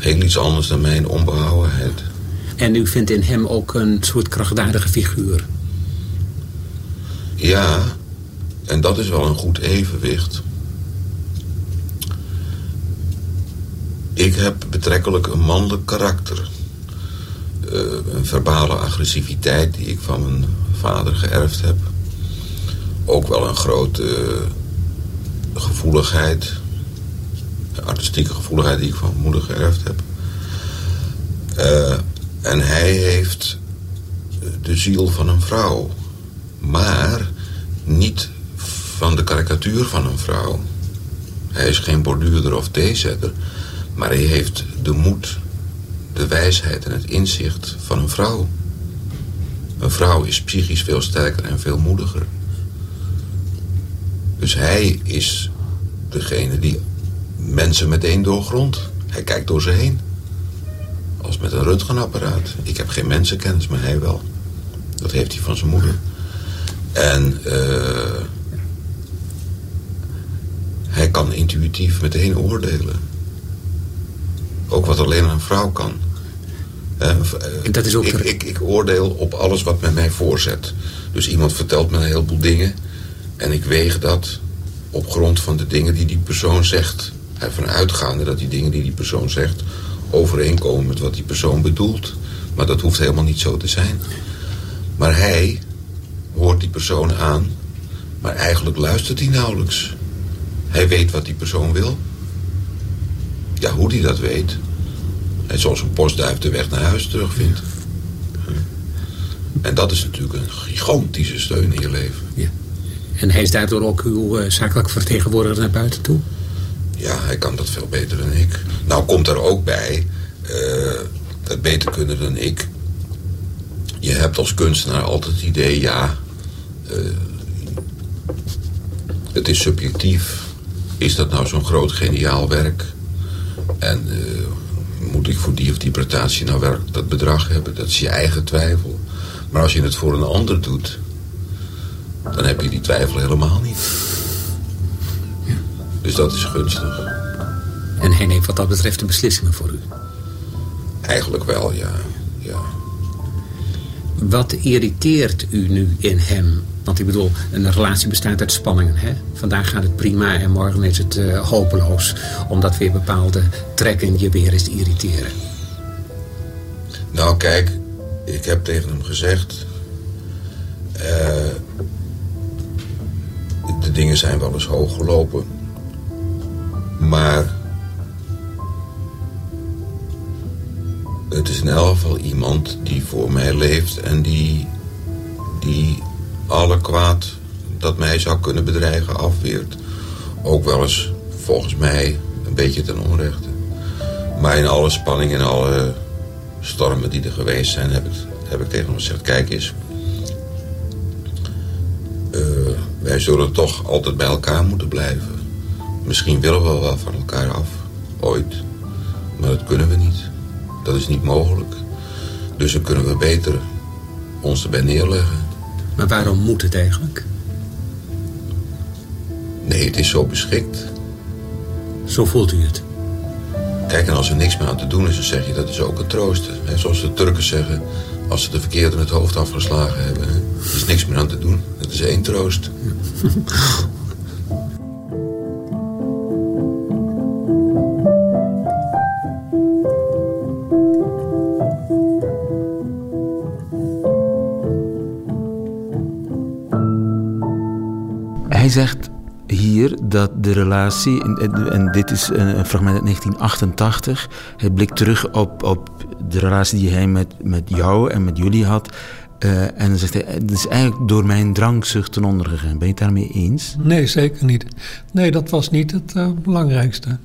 Heel iets anders dan mijn onbehouwenheid. En u vindt in hem ook een soort krachtdadige figuur. Ja, en dat is wel een goed evenwicht. Ik heb betrekkelijk een mannelijk karakter. Eh, een verbale agressiviteit die ik van mijn vader geërfd heb. Ook wel een grote eh, gevoeligheid. Artistieke gevoeligheid die ik van mijn moeder geërfd heb. Eh, en hij heeft de ziel van een vrouw. Maar niet van de karikatuur van een vrouw. Hij is geen borduurder of theezetter. Maar hij heeft de moed, de wijsheid en het inzicht van een vrouw. Een vrouw is psychisch veel sterker en veel moediger. Dus hij is degene die mensen meteen doorgrondt. Hij kijkt door ze heen. Als met een röntgenapparaat. Ik heb geen mensenkennis, maar hij wel. Dat heeft hij van zijn moeder. En eh, hij kan intuïtief meteen oordelen. Ook wat alleen een vrouw kan. Eh, eh, dat is ook ik, ik, ik oordeel op alles wat men mij voorzet. Dus iemand vertelt me een heleboel dingen. En ik weeg dat op grond van de dingen die die persoon zegt. Ervan uitgaande dat die dingen die die persoon zegt... overeenkomen met wat die persoon bedoelt. Maar dat hoeft helemaal niet zo te zijn. Maar hij hoort die persoon aan... maar eigenlijk luistert hij nauwelijks. Hij weet wat die persoon wil. Ja, hoe hij dat weet. Hij zoals een postduif de weg naar huis terugvindt. En dat is natuurlijk een gigantische steun in je leven. Ja. En hij is daardoor ook uw uh, zakelijk vertegenwoordiger naar buiten toe? Ja, hij kan dat veel beter dan ik. Nou komt er ook bij, uh, dat beter kunnen dan ik. Je hebt als kunstenaar altijd het idee, ja, uh, het is subjectief. Is dat nou zo'n groot geniaal werk? En uh, moet ik voor die of die prestatie nou werk dat bedrag hebben? Dat is je eigen twijfel. Maar als je het voor een ander doet, dan heb je die twijfel helemaal niet. Dus dat is gunstig. En hij neemt wat dat betreft de beslissingen voor u? Eigenlijk wel, ja. ja. Wat irriteert u nu in hem? Want ik bedoel, een relatie bestaat uit spanningen. Hè? Vandaag gaat het prima en morgen is het uh, hopeloos. Omdat weer bepaalde trekken je weer eens irriteren. Nou kijk, ik heb tegen hem gezegd... Uh, de dingen zijn wel eens hoog gelopen. Maar... Het is in elk geval iemand die voor mij leeft en die, die alle kwaad dat mij zou kunnen bedreigen afweert. Ook wel eens, volgens mij, een beetje ten onrechte. Maar in alle spanning en alle stormen die er geweest zijn, heb ik, heb ik tegen hem gezegd... kijk eens, uh, wij zullen toch altijd bij elkaar moeten blijven. Misschien willen we wel van elkaar af, ooit. Maar dat kunnen we niet. Dat is niet mogelijk. Dus dan kunnen we beter ons erbij neerleggen. Maar waarom moet het eigenlijk? Nee, het is zo beschikt. Zo voelt u het? Kijk, en als er niks meer aan te doen is, dan zeg je dat is ook een troost. Hè? Zoals de Turken zeggen, als ze de verkeerde het hoofd afgeslagen hebben. Hè? Er is niks meer aan te doen. Dat is één troost. [LAUGHS] zegt hier dat de relatie, en dit is een fragment uit 1988, hij blikt terug op, op de relatie die hij met, met jou en met jullie had. Uh, en dan zegt hij, het is eigenlijk door mijn drankzucht ten onder gegaan. Ben je het daarmee eens? Nee, zeker niet. Nee, dat was niet het uh, belangrijkste.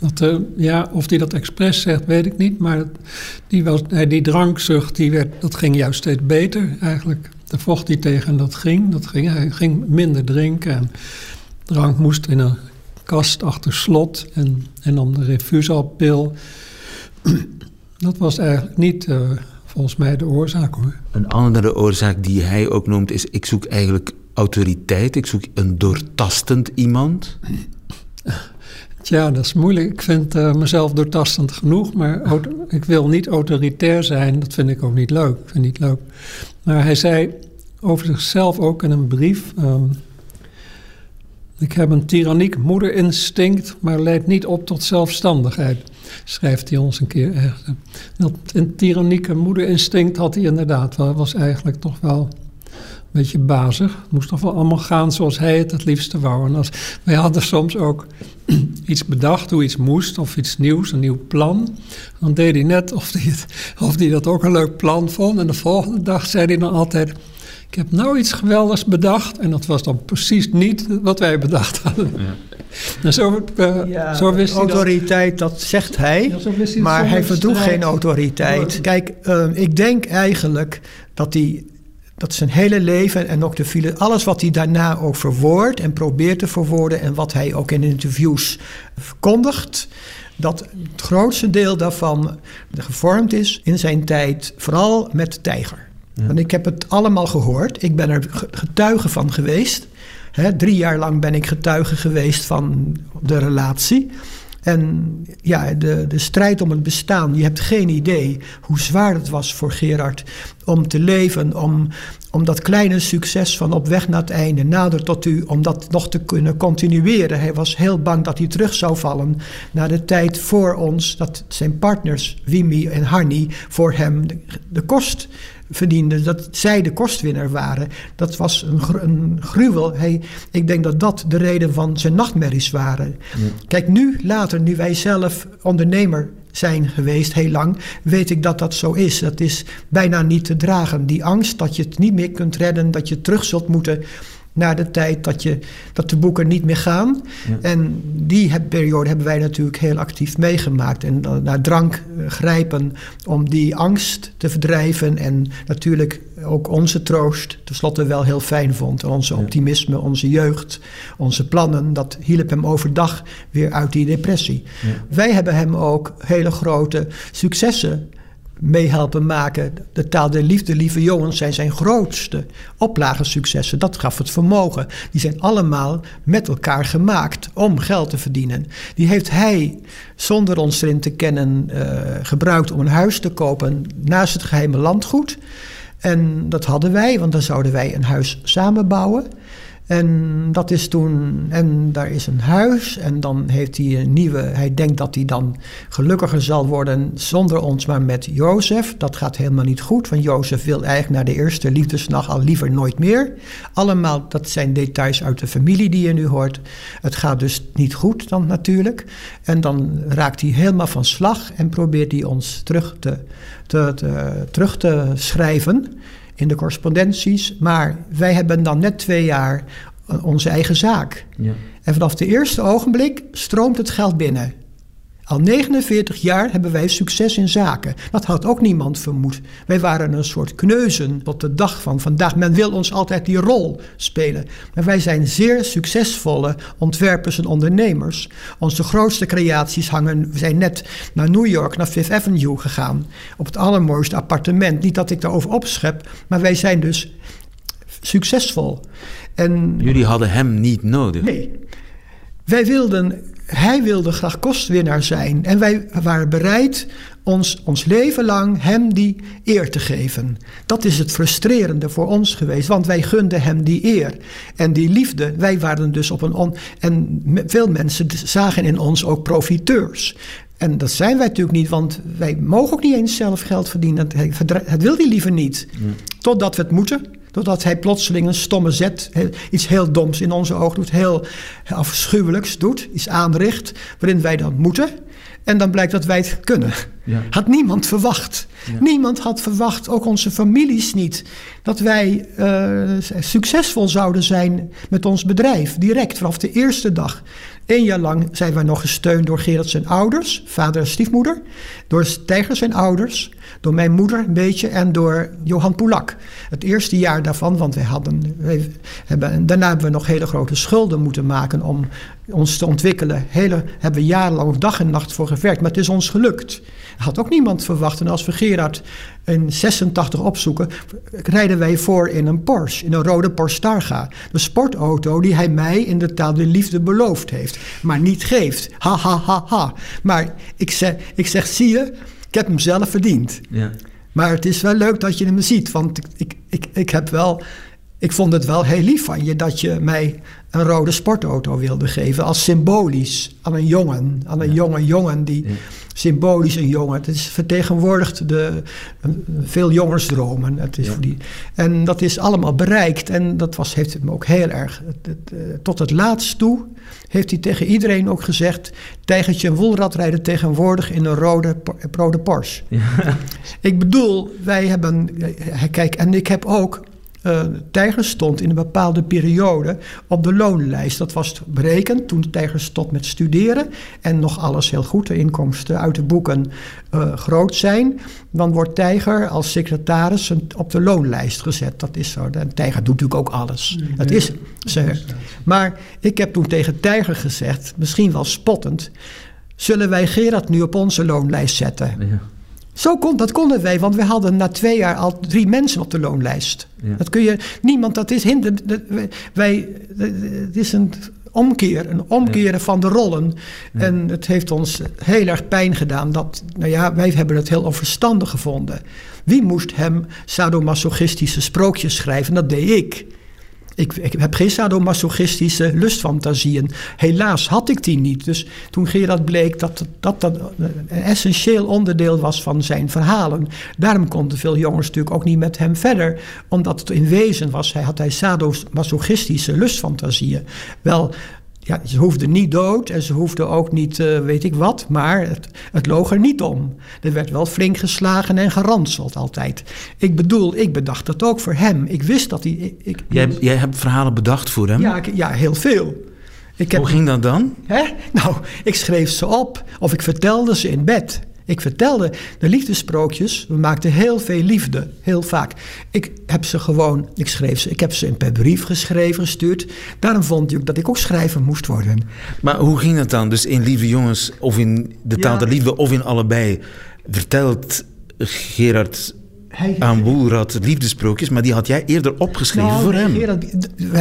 Dat, ja, of hij dat expres zegt, weet ik niet. Maar die, was, die drankzucht, die werd, dat ging juist steeds beter eigenlijk. Daar vocht hij tegen dat ging. Dat ging. Hij ging minder drinken. En drank moest in een kast achter slot. En, en dan de refusalpil. [CLEARS THROAT] Dat was eigenlijk niet uh, volgens mij de oorzaak hoor. Een andere oorzaak die hij ook noemt is... ik zoek eigenlijk autoriteit. Ik zoek een doortastend iemand. [CLEARS THROAT] Tja, dat is moeilijk. Ik vind uh, mezelf doortastend genoeg, maar ik wil niet autoritair zijn. Dat vind ik ook niet leuk. Ik vind niet leuk. Maar hij zei over zichzelf ook in een brief. Um, ik heb een tyranniek moederinstinct, maar leidt niet op tot zelfstandigheid, schrijft hij ons een keer. Dat een tyrannieke moederinstinct had hij inderdaad wel, was eigenlijk toch wel beetje bazig. Het moest toch wel allemaal gaan zoals hij het het liefste wou. En als, wij hadden soms ook [CLEARS THROAT] iets bedacht hoe iets moest, of iets nieuws, een nieuw plan. Dan deed hij net of hij, het, of hij dat ook een leuk plan vond. En de volgende dag zei hij dan altijd... Ik heb nou iets geweldigs bedacht. En dat was dan precies niet wat wij bedacht hadden. Ja. [LAUGHS] Nou, zo, uh, ja, zo wist autoriteit, dat. dat. zegt hij. Ja, hij maar hij verdroeg geen autoriteit. Kijk, uh, ik denk eigenlijk dat hij dat zijn hele leven en ook de file, alles wat hij daarna ook verwoordt en probeert te verwoorden en wat hij ook in interviews verkondigt, dat het grootste deel daarvan gevormd is in zijn tijd, vooral met de tijger. Want ik heb het allemaal gehoord. Ik ben er getuige van geweest. drie jaar lang ben ik getuige geweest van de relatie. En ja, de, de strijd om het bestaan, je hebt geen idee hoe zwaar het was voor Gerard om te leven, om, om dat kleine succes van op weg naar het einde, nader tot u, om dat nog te kunnen continueren. Hij was heel bang dat hij terug zou vallen naar de tijd voor ons, dat zijn partners, Wimi en Harny, voor hem de kost verdiende, dat zij de kostwinner waren. Dat was een, een gruwel. Hij, ik denk dat dat de reden van zijn nachtmerries waren. Kijk, nu, later, nu wij zelf ondernemer zijn geweest, heel lang, weet ik dat dat zo is. Dat is bijna niet te dragen. Die angst dat je het niet meer kunt redden, dat je terug zult moeten naar de tijd dat, je, dat de boeken niet meer gaan. En die periode hebben wij natuurlijk heel actief meegemaakt. En naar drank eh, grijpen om die angst te verdrijven. En natuurlijk ook onze troost tenslotte wel heel fijn vond. Onze optimisme, onze jeugd, onze plannen. Dat hielp hem overdag weer uit die depressie. Wij hebben hem ook hele grote successen meehelpen maken. De taal der liefde, lieve jongens, zijn zijn grootste oplagensuccessen. Dat gaf het vermogen. Die zijn allemaal met elkaar gemaakt om geld te verdienen. Die heeft hij, zonder ons erin te kennen, uh, gebruikt om een huis te kopen naast het geheime landgoed. En dat hadden wij, want dan zouden wij een huis samen bouwen. En dat is toen, en daar is een huis en dan heeft hij een nieuwe, hij denkt dat hij dan gelukkiger zal worden zonder ons, maar met Jozef. Dat gaat helemaal niet goed, want Jozef wil eigenlijk naar de eerste liefdesnacht al liever nooit meer. Allemaal, dat zijn details uit de familie die je nu hoort. Het gaat dus niet goed dan natuurlijk. En dan raakt hij helemaal van slag en probeert hij ons terug te, te, te terug te schrijven in de correspondenties. Maar wij hebben dan net twee jaar eh, onze eigen zaak. Ja. En vanaf het eerste ogenblik stroomt het geld binnen. Al 49 jaar hebben wij succes in zaken. Dat had ook niemand vermoed. Wij waren een soort kneuzen tot de dag van vandaag. Men wil ons altijd die rol spelen. Maar wij zijn zeer succesvolle ontwerpers en ondernemers. Onze grootste creaties hangen. We zijn net naar New York, naar Fifth Avenue gegaan. Op het allermooiste appartement. Niet dat ik daarover opschep, maar wij zijn dus succesvol. En, Jullie hadden hem niet nodig. Nee. Wij wilden hij wilde graag kostwinnaar zijn. En wij waren bereid ons, ons leven lang hem die eer te geven. Dat is het frustrerende voor ons geweest, want wij gunden hem die eer. En die liefde, wij waren dus op een. On, en veel mensen zagen in ons ook profiteurs. En dat zijn wij natuurlijk niet, want wij mogen ook niet eens zelf geld verdienen. Het, wil hij liever niet. Totdat we het moeten. Doordat hij plotseling een stomme zet, iets heel doms in onze ogen doet, heel afschuwelijks doet, iets aanricht, waarin wij dan moeten. En dan blijkt dat wij het kunnen. Ja. Had niemand verwacht. Niemand had verwacht, ook onze families niet, dat wij uh, succesvol zouden zijn met ons bedrijf. Direct vanaf de eerste dag. Eén jaar lang zijn wij nog gesteund door Gerard zijn ouders, vader en stiefmoeder. Door Tijger zijn ouders, door mijn moeder een beetje en door Johan Poulak. Het eerste jaar daarvan, want wij hadden, hebben, daarna hebben we nog hele grote schulden moeten maken om ons te ontwikkelen. Hele, hebben we jarenlang dag en nacht voor gewerkt, maar het is ons gelukt. Had ook niemand verwacht. En als we Gerard in 86 opzoeken, rijden wij voor in een Porsche, in een rode Porsche Targa. De sportauto die hij mij in de taal de liefde beloofd heeft, maar niet geeft. Ha, ha, ha, ha. Maar ik zeg, ik zeg zie je, ik heb hem zelf verdiend. Ja. Maar het is wel leuk dat je hem ziet, want ik, ik, ik, ik heb wel... Ik vond het wel heel lief van je dat je mij een rode sportauto wilde geven als symbolisch aan een jongen, aan een jonge jongen die symbolisch een jongen. Het is vertegenwoordigt de, veel jongensdromen. Het is voor die, en dat is allemaal bereikt. En dat was, heeft hem ook heel erg. Eh, tot het laatst toe heeft hij tegen iedereen ook gezegd: Tijgertje en Wolrad rijden tegenwoordig in een rode, rode Porsche. Ik bedoel, wij hebben. Eh, kijk, en ik heb ook uh, Tijger stond in een bepaalde periode op de loonlijst. Dat was berekend toen Tijger stond met studeren en nog alles heel goed, de inkomsten uit de boeken uh, groot zijn. Dan wordt Tijger als secretaris op de loonlijst gezet. Dat is zo. En Tijger doet natuurlijk ook alles. Mm, dat is ze. Maar ik heb toen tegen Tijger gezegd, misschien wel spottend, zullen wij Gerard nu op onze loonlijst zetten? Ja. Zo kon, dat konden wij, want we hadden na twee jaar al drie mensen op de loonlijst. Dat kun je, niemand, dat is hinder, wij, het is een omkeer, een omkeren van de rollen. En het heeft ons heel erg pijn gedaan dat, nou ja, wij hebben het heel onverstandig gevonden. Wie moest hem sadomasochistische sprookjes schrijven? Dat deed ik. Ik, heb geen sadomasochistische lustfantasieën. Helaas had ik die niet. Dus toen Gerard bleek dat dat, dat een essentieel onderdeel was van zijn verhalen. Daarom konden veel jongens natuurlijk ook niet met hem verder. Omdat het in wezen was, hij had hij sadomasochistische lustfantasieën. Wel, ja, ze hoefde niet dood en ze hoefde ook niet uh, weet ik wat, maar het, het loog er niet om. Er werd wel flink geslagen en geranseld altijd. Ik bedoel, ik bedacht dat ook voor hem. Ik wist dat hij... Ik, jij, jij hebt verhalen bedacht voor hem? Ja, ik, ja heel veel. Ik heb, Hoe ging dat dan? Hè? Nou, ik schreef ze op of ik vertelde ze in bed. Ik vertelde de liefdesprookjes. We maakten heel veel liefde, heel vaak. Ik heb ze gewoon, ik schreef ze, ik heb ze in per brief geschreven, gestuurd. Daarom vond ik dat ik ook schrijver moest worden. Maar hoe ging dat dan? Dus in Lieve Jongens, of in De Taal der Liefde, of in allebei, vertelt Gerard hij, aan Boelrad liefdesprookjes, maar die had jij eerder opgeschreven nou, voor hem. Gerard,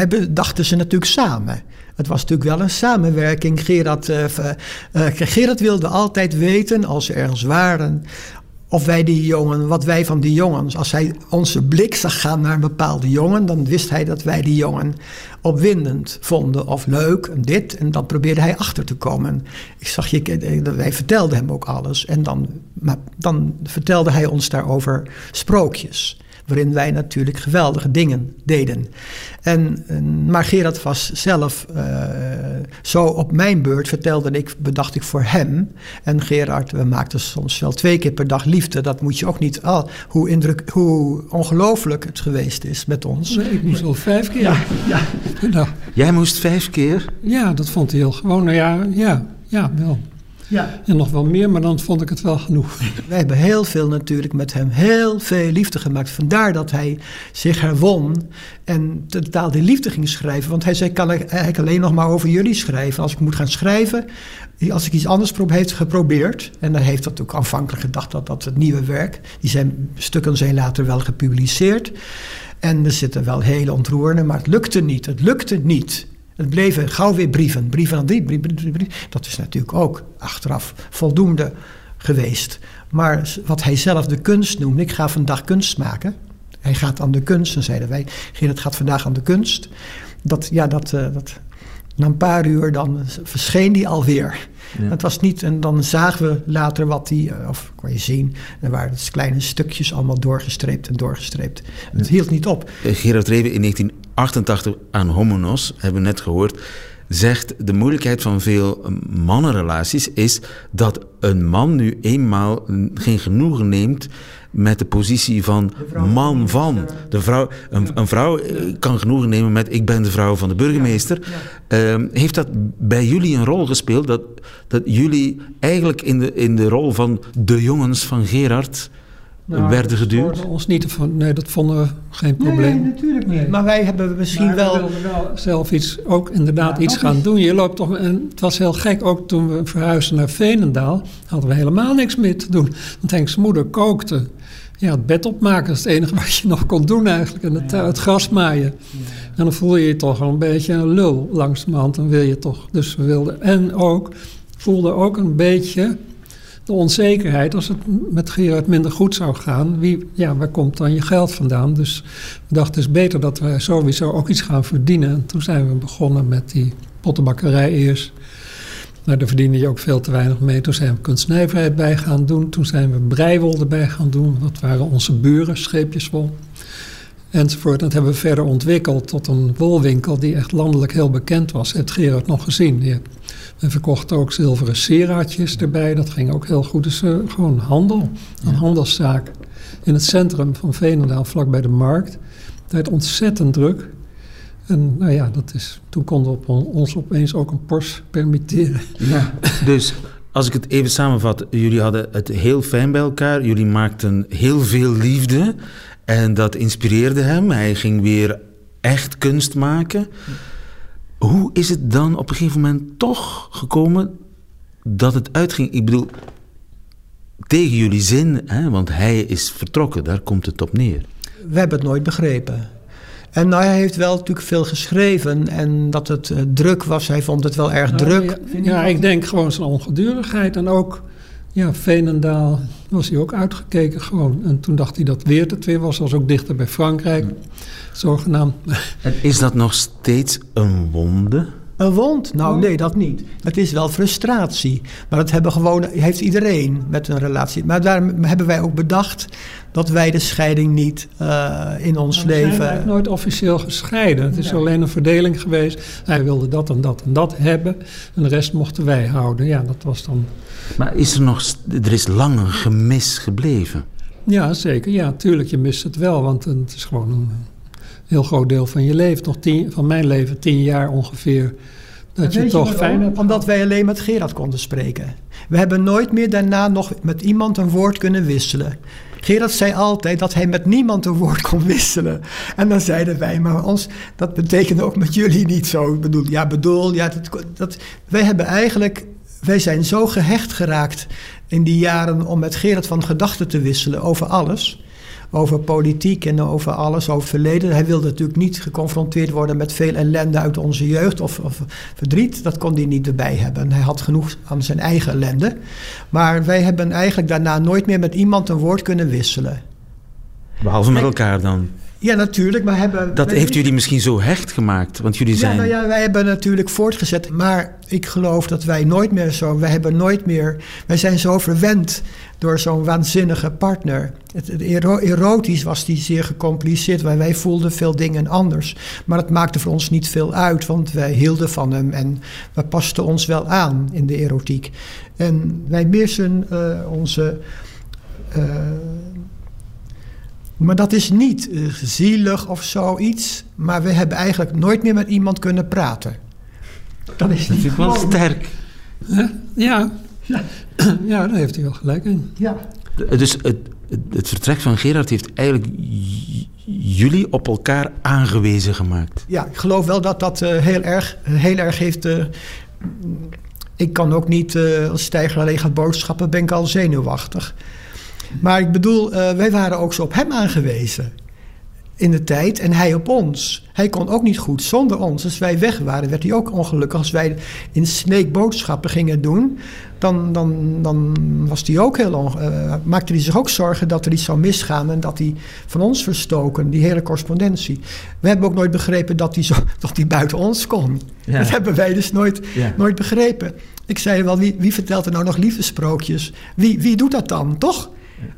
we dachten ze natuurlijk samen. Het was natuurlijk wel een samenwerking. Gerard, uh, Gerard wilde altijd weten, als ze ergens waren, of wij die jongen, wat wij van die jongens. Als hij onze blik zag gaan naar een bepaalde jongen, dan wist hij dat wij die jongen opwindend vonden of leuk en dit. En dan probeerde hij achter te komen. Ik zag je, eh, wij vertelden hem ook alles. En dan, maar dan vertelde hij ons daarover sprookjes waarin wij natuurlijk geweldige dingen deden. En, maar Gerard was zelf uh, zo op mijn beurt vertelde ik, bedacht ik voor hem. En Gerard, we maakten soms wel twee keer per dag liefde. Dat moet je ook niet al, hoe, indruk, hoe ongelooflijk het geweest is met ons. Nee, ik moest wel vijf keer. Ja, ja. Nou. Jij moest vijf keer? Ja, dat vond hij heel gewoon. Nou ja, ja, ja, wel. Ja. En nog wel meer, maar dan vond ik het wel genoeg. Wij hebben heel veel natuurlijk met hem heel veel liefde gemaakt. Vandaar dat hij zich herwon en totaal die liefde ging schrijven. Want hij zei, kan ik eigenlijk alleen nog maar over jullie schrijven. Als ik moet gaan schrijven, als ik iets anders heeft geprobeerd. En dan heeft dat ook aanvankelijk gedacht dat dat het nieuwe werk. Die zijn, stukken zijn later wel gepubliceerd. En er zitten wel hele ontroerende, maar het lukte niet. Het lukte niet. Het bleven gauw weer brieven, brieven aan die, brieven, brieven, Dat is natuurlijk ook achteraf voldoende geweest. Maar wat hij zelf de kunst noemde, ik ga vandaag kunst maken. Hij gaat aan de kunst, en zeiden wij, Gerrit gaat vandaag aan de kunst. Dat, ja, dat, uh, dat, na een paar uur dan verscheen die alweer. Ja. Het was niet, en dan zagen we later wat die, eh, of kon je zien, er waren dus kleine stukjes allemaal doorgestreept en doorgestreept. Het hield niet op. Eh, Gerard Reven in 1988 aan Homonos, hebben we net gehoord, zegt de moeilijkheid van veel mannenrelaties is dat een man nu eenmaal geen genoegen neemt met de positie van man van. De vrouw, een, een, vrouw kan genoegen nemen met ik ben de vrouw van de burgemeester. Uh, heeft dat bij jullie een rol gespeeld? Dat, dat jullie eigenlijk in de, in de rol van de jongens van Gerard nou, werden geduwd? Dat ons niet. Nee, dat vonden we geen probleem. Nee, natuurlijk niet. Maar wij hebben misschien maar wel... We wilden wel zelf iets, ook inderdaad iets gaan doen. Je loopt toch... En het was heel gek, ook toen we verhuisden naar Veenendaal... hadden we helemaal niks meer te doen. Want Henk's moeder kookte. Ja, het bed opmaken is het enige wat je [LAUGHS] nog kon doen eigenlijk. En het, het gras maaien. En dan voel je je toch een beetje een lul langzamerhand. Dan wil je toch... Dus we wilden... En ook... Voelde ook een beetje de onzekerheid, als het met Gerard minder goed zou gaan, wie, ja, waar komt dan je geld vandaan? Dus we dachten, het is beter dat we sowieso ook iets gaan verdienen. En toen zijn we begonnen met die pottenbakkerij eerst. Daar verdiende je ook veel te weinig mee. Toen zijn we kunstnijverheid bij gaan doen. Toen zijn we breiwol erbij gaan doen. Dat waren onze buren, scheepjeswol. Enzovoort. Dat hebben we verder ontwikkeld tot een wolwinkel die echt landelijk heel bekend was. Heeft Gerard nog gezien. We verkochten ook zilveren sieraadjes erbij. Dat ging ook heel goed. Dus uh, gewoon handel, een handelszaak. In het centrum van Veenendaal, vlakbij de markt. Het werd ontzettend druk. En nou ja, dat is, toen konden we ons opeens ook een Porsche permitteren. Ja, dus als ik het even samenvat. Jullie hadden het heel fijn bij elkaar. Jullie maakten heel veel liefde. En dat inspireerde hem. Hij ging weer echt kunst maken. Hoe is het dan op een gegeven moment toch gekomen dat het uitging? Ik bedoel, tegen jullie zin, hè, want hij is vertrokken, daar komt het op neer. We hebben het nooit begrepen. En nou, hij heeft wel natuurlijk veel geschreven en dat het uh, druk was. Hij vond het wel erg druk. Ja, ja, ik denk gewoon zijn ongedurigheid en ook ja, Veenendaal was hij ook uitgekeken gewoon. En toen dacht hij dat weer het weer was, was ook dichter bij Frankrijk, zogenaamd. En is dat nog steeds een wonde? Een wond? Nou, nee, dat niet. Het is wel frustratie. Maar dat hebben gewoon, heeft iedereen met een relatie. Maar daarom hebben wij ook bedacht dat wij de scheiding niet uh, in ons maar we leven. zijn eigenlijk nooit officieel gescheiden. Het is alleen een verdeling geweest. Hij wilde dat en dat en dat hebben. En de rest mochten wij houden. Ja, dat was dan. Maar is er nog. Er is lang een gemis gebleven. Ja, zeker. Ja, tuurlijk. Je mist het wel. Want het is gewoon een heel groot deel van je leven. Nog tien, van mijn leven, tien jaar ongeveer. Dat je, je toch fijn hebt. Omdat wij alleen met Gerard konden spreken. We hebben nooit meer daarna nog met iemand een woord kunnen wisselen. Gerard zei altijd dat hij met niemand een woord kon wisselen. En dan zeiden wij, maar ons, dat betekende ook met jullie niet zo. Ik bedoel, ja, bedoel, ja, dat, dat, wij hebben eigenlijk, wij zijn zo gehecht geraakt in die jaren om met Gerard van gedachten te wisselen over alles. Over politiek en over alles, over verleden. Hij wilde natuurlijk niet geconfronteerd worden met veel ellende uit onze jeugd of, of verdriet. Dat kon hij niet erbij hebben. Hij had genoeg aan zijn eigen ellende. Maar wij hebben eigenlijk daarna nooit meer met iemand een woord kunnen wisselen. Behalve met elkaar dan. Ja, natuurlijk, maar hebben... Dat heeft jullie misschien zo hecht gemaakt, want jullie zijn... Ja, nou ja, wij hebben natuurlijk voortgezet, maar ik geloof dat wij nooit meer zo... Wij hebben nooit meer... Wij zijn zo verwend door zo'n waanzinnige partner. Het, het erotisch was die zeer gecompliceerd, wij, wij voelden veel dingen anders. Maar dat maakte voor ons niet veel uit, want wij hielden van hem en we pasten ons wel aan in de erotiek. En wij missen uh, onze... Uh, maar dat is niet uh, zielig of zoiets. Maar we hebben eigenlijk nooit meer met iemand kunnen praten. Dat is niet wel sterk. Ja, ja. ja, daar heeft hij wel gelijk in. Ja. Dus het, het vertrek van Gerard heeft eigenlijk jullie op elkaar aangewezen gemaakt. Ja, ik geloof wel dat dat uh, heel, erg, heel erg heeft... Uh, ik kan ook niet, uh, als stijger alleen gaat boodschappen, ben ik al zenuwachtig. Maar ik bedoel, uh, wij waren ook zo op hem aangewezen in de tijd en hij op ons. Hij kon ook niet goed zonder ons. Als wij weg waren, werd hij ook ongelukkig. Als wij in Sneek boodschappen gingen doen, dan, dan, dan was hij ook heel uh, maakte hij zich ook zorgen dat er iets zou misgaan en dat hij van ons verstoken, die hele correspondentie. We hebben ook nooit begrepen dat hij, zo, [LAUGHS] dat hij buiten ons kon. Ja. Dat hebben wij dus nooit, ja. nooit begrepen. Ik zei wel, wie, wie vertelt er nou nog liefdesprookjes? Wie, wie doet dat dan, toch?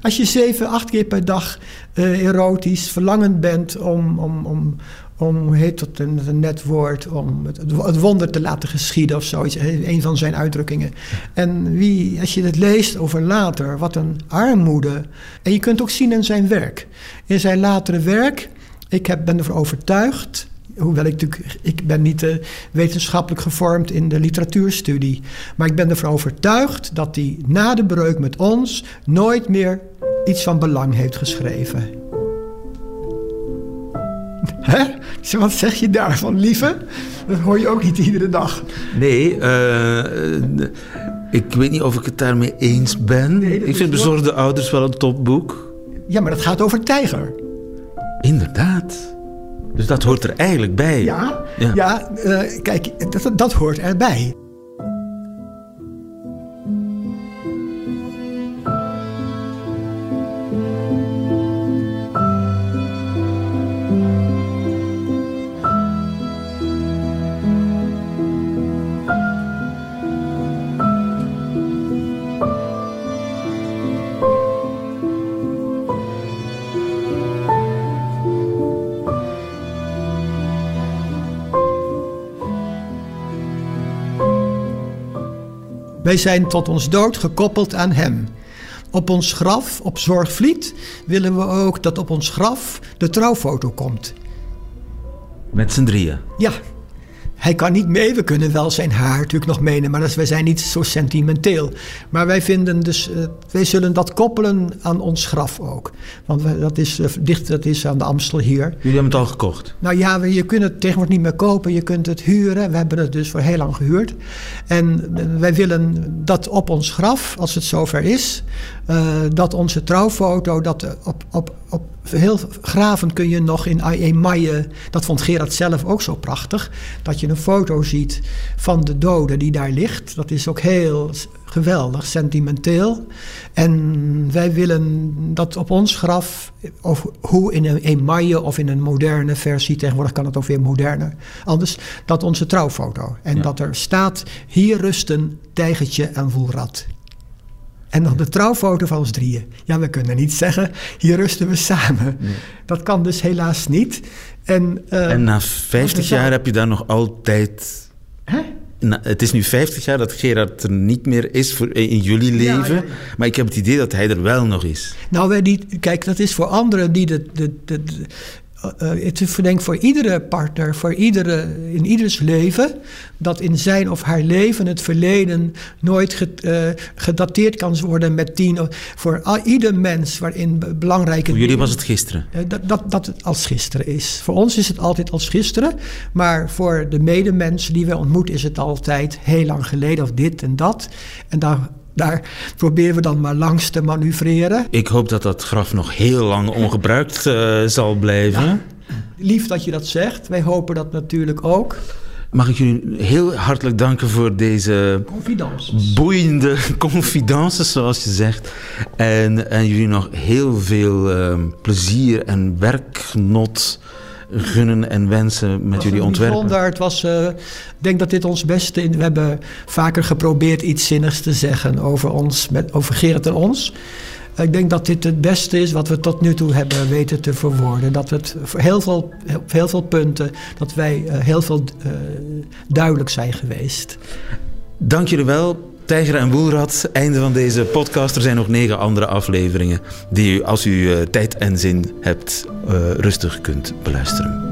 Als je zeven, acht keer per dag uh, erotisch verlangend bent om, om, om, om heet dat een, net woord, om het, het, wonder te laten geschieden of zoiets, een van zijn uitdrukkingen. En wie, als je het leest over later, wat een armoede. En je kunt ook zien in zijn werk. In zijn latere werk, ik heb, ben ervan overtuigd hoewel ik natuurlijk, ik ben niet uh, wetenschappelijk gevormd in de literatuurstudie. Maar ik ben ervan overtuigd dat hij na de breuk met ons nooit meer iets van belang heeft geschreven. Hè? [LAUGHS] Wat zeg je daarvan, lieve? Dat hoor je ook niet iedere dag. Nee, uh, ik weet niet of ik het daarmee eens ben. Nee, ik vind Bezorgde. Ouders wel een topboek. Ja, maar dat gaat over Tijger. Inderdaad. Dus dat hoort er eigenlijk bij. Ja, ja. ja uh, kijk, dat, dat hoort erbij. Wij zijn tot ons dood gekoppeld aan Hem. Op ons graf, op Zorgvliet, willen we ook dat op ons graf de trouwfoto komt. Met z'n drieën? Ja. Hij kan niet mee, we kunnen wel zijn haar natuurlijk nog meenemen, maar dat, wij zijn niet zo sentimenteel. Maar wij vinden dus, uh, wij zullen dat koppelen aan ons graf ook. Want dat is uh, dicht, dat is aan de Amstel hier. Jullie hebben het al gekocht? Nou ja, je kunt het tegenwoordig niet meer kopen, je kunt het huren. We hebben het dus voor heel lang gehuurd. En uh, wij willen dat op ons graf, als het zover is, dat onze trouwfoto, dat op, op, op heel graven kun je nog in Emaille, dat vond Gerard zelf ook zo prachtig, dat je een foto ziet van de dode die daar ligt. Dat is ook heel geweldig, sentimenteel. En wij willen dat op ons graf, of hoe in een emaille of in een moderne versie, tegenwoordig kan het ook weer moderner, anders, dat onze trouwfoto. En dat er staat, hier rusten Tijgertje en Voelrad. En dan de trouwfoto van ons drieën. Ja, we kunnen niet zeggen, hier rusten we samen. Dat kan dus helaas niet. En, uh, en na 50 jaar heb je daar nog altijd... Hè? het is nu 50 jaar dat Gerard er niet meer is voor, in jullie leven. Ja, ja. Maar ik heb het idee dat hij er wel nog is. Nou, wij die, kijk, dat is voor anderen die de, de, de, uh, het is denk voor iedere partner, voor iedere, in ieders leven, dat in zijn of haar leven het verleden nooit ge, uh, gedateerd kan worden met tien. Voor al, ieder mens waarin belangrijke. Voor jullie was het gisteren? Uh, dat, dat, dat het als gisteren is. Voor ons is het altijd als gisteren, maar voor de medemensen die we ontmoeten is het altijd heel lang geleden of dit en dat. En daar daar proberen we dan maar langs te manoeuvreren. Ik hoop dat dat graf nog heel lang ongebruikt uh, zal blijven. Ja, lief dat je dat zegt. Wij hopen dat natuurlijk ook. Mag ik jullie heel hartelijk danken voor deze boeiende [LAUGHS] confidences, zoals je zegt. En, en jullie nog heel veel uh, plezier en werkgenot gunnen en wensen met jullie ontwerpen? Bijzonder. Het was, uh, ik denk dat dit ons beste... In, we hebben vaker geprobeerd iets zinnigs te zeggen over, ons, met, over Gerrit en ons. Ik denk dat dit het beste is wat we tot nu toe hebben weten te verwoorden. Dat het voor heel veel, op heel veel punten, dat wij uh, heel veel uh, duidelijk zijn geweest. Dank jullie wel. Tijger en Woelrad, einde van deze podcast. Er zijn nog negen andere afleveringen die u, als u uh, tijd en zin hebt, uh, rustig kunt beluisteren.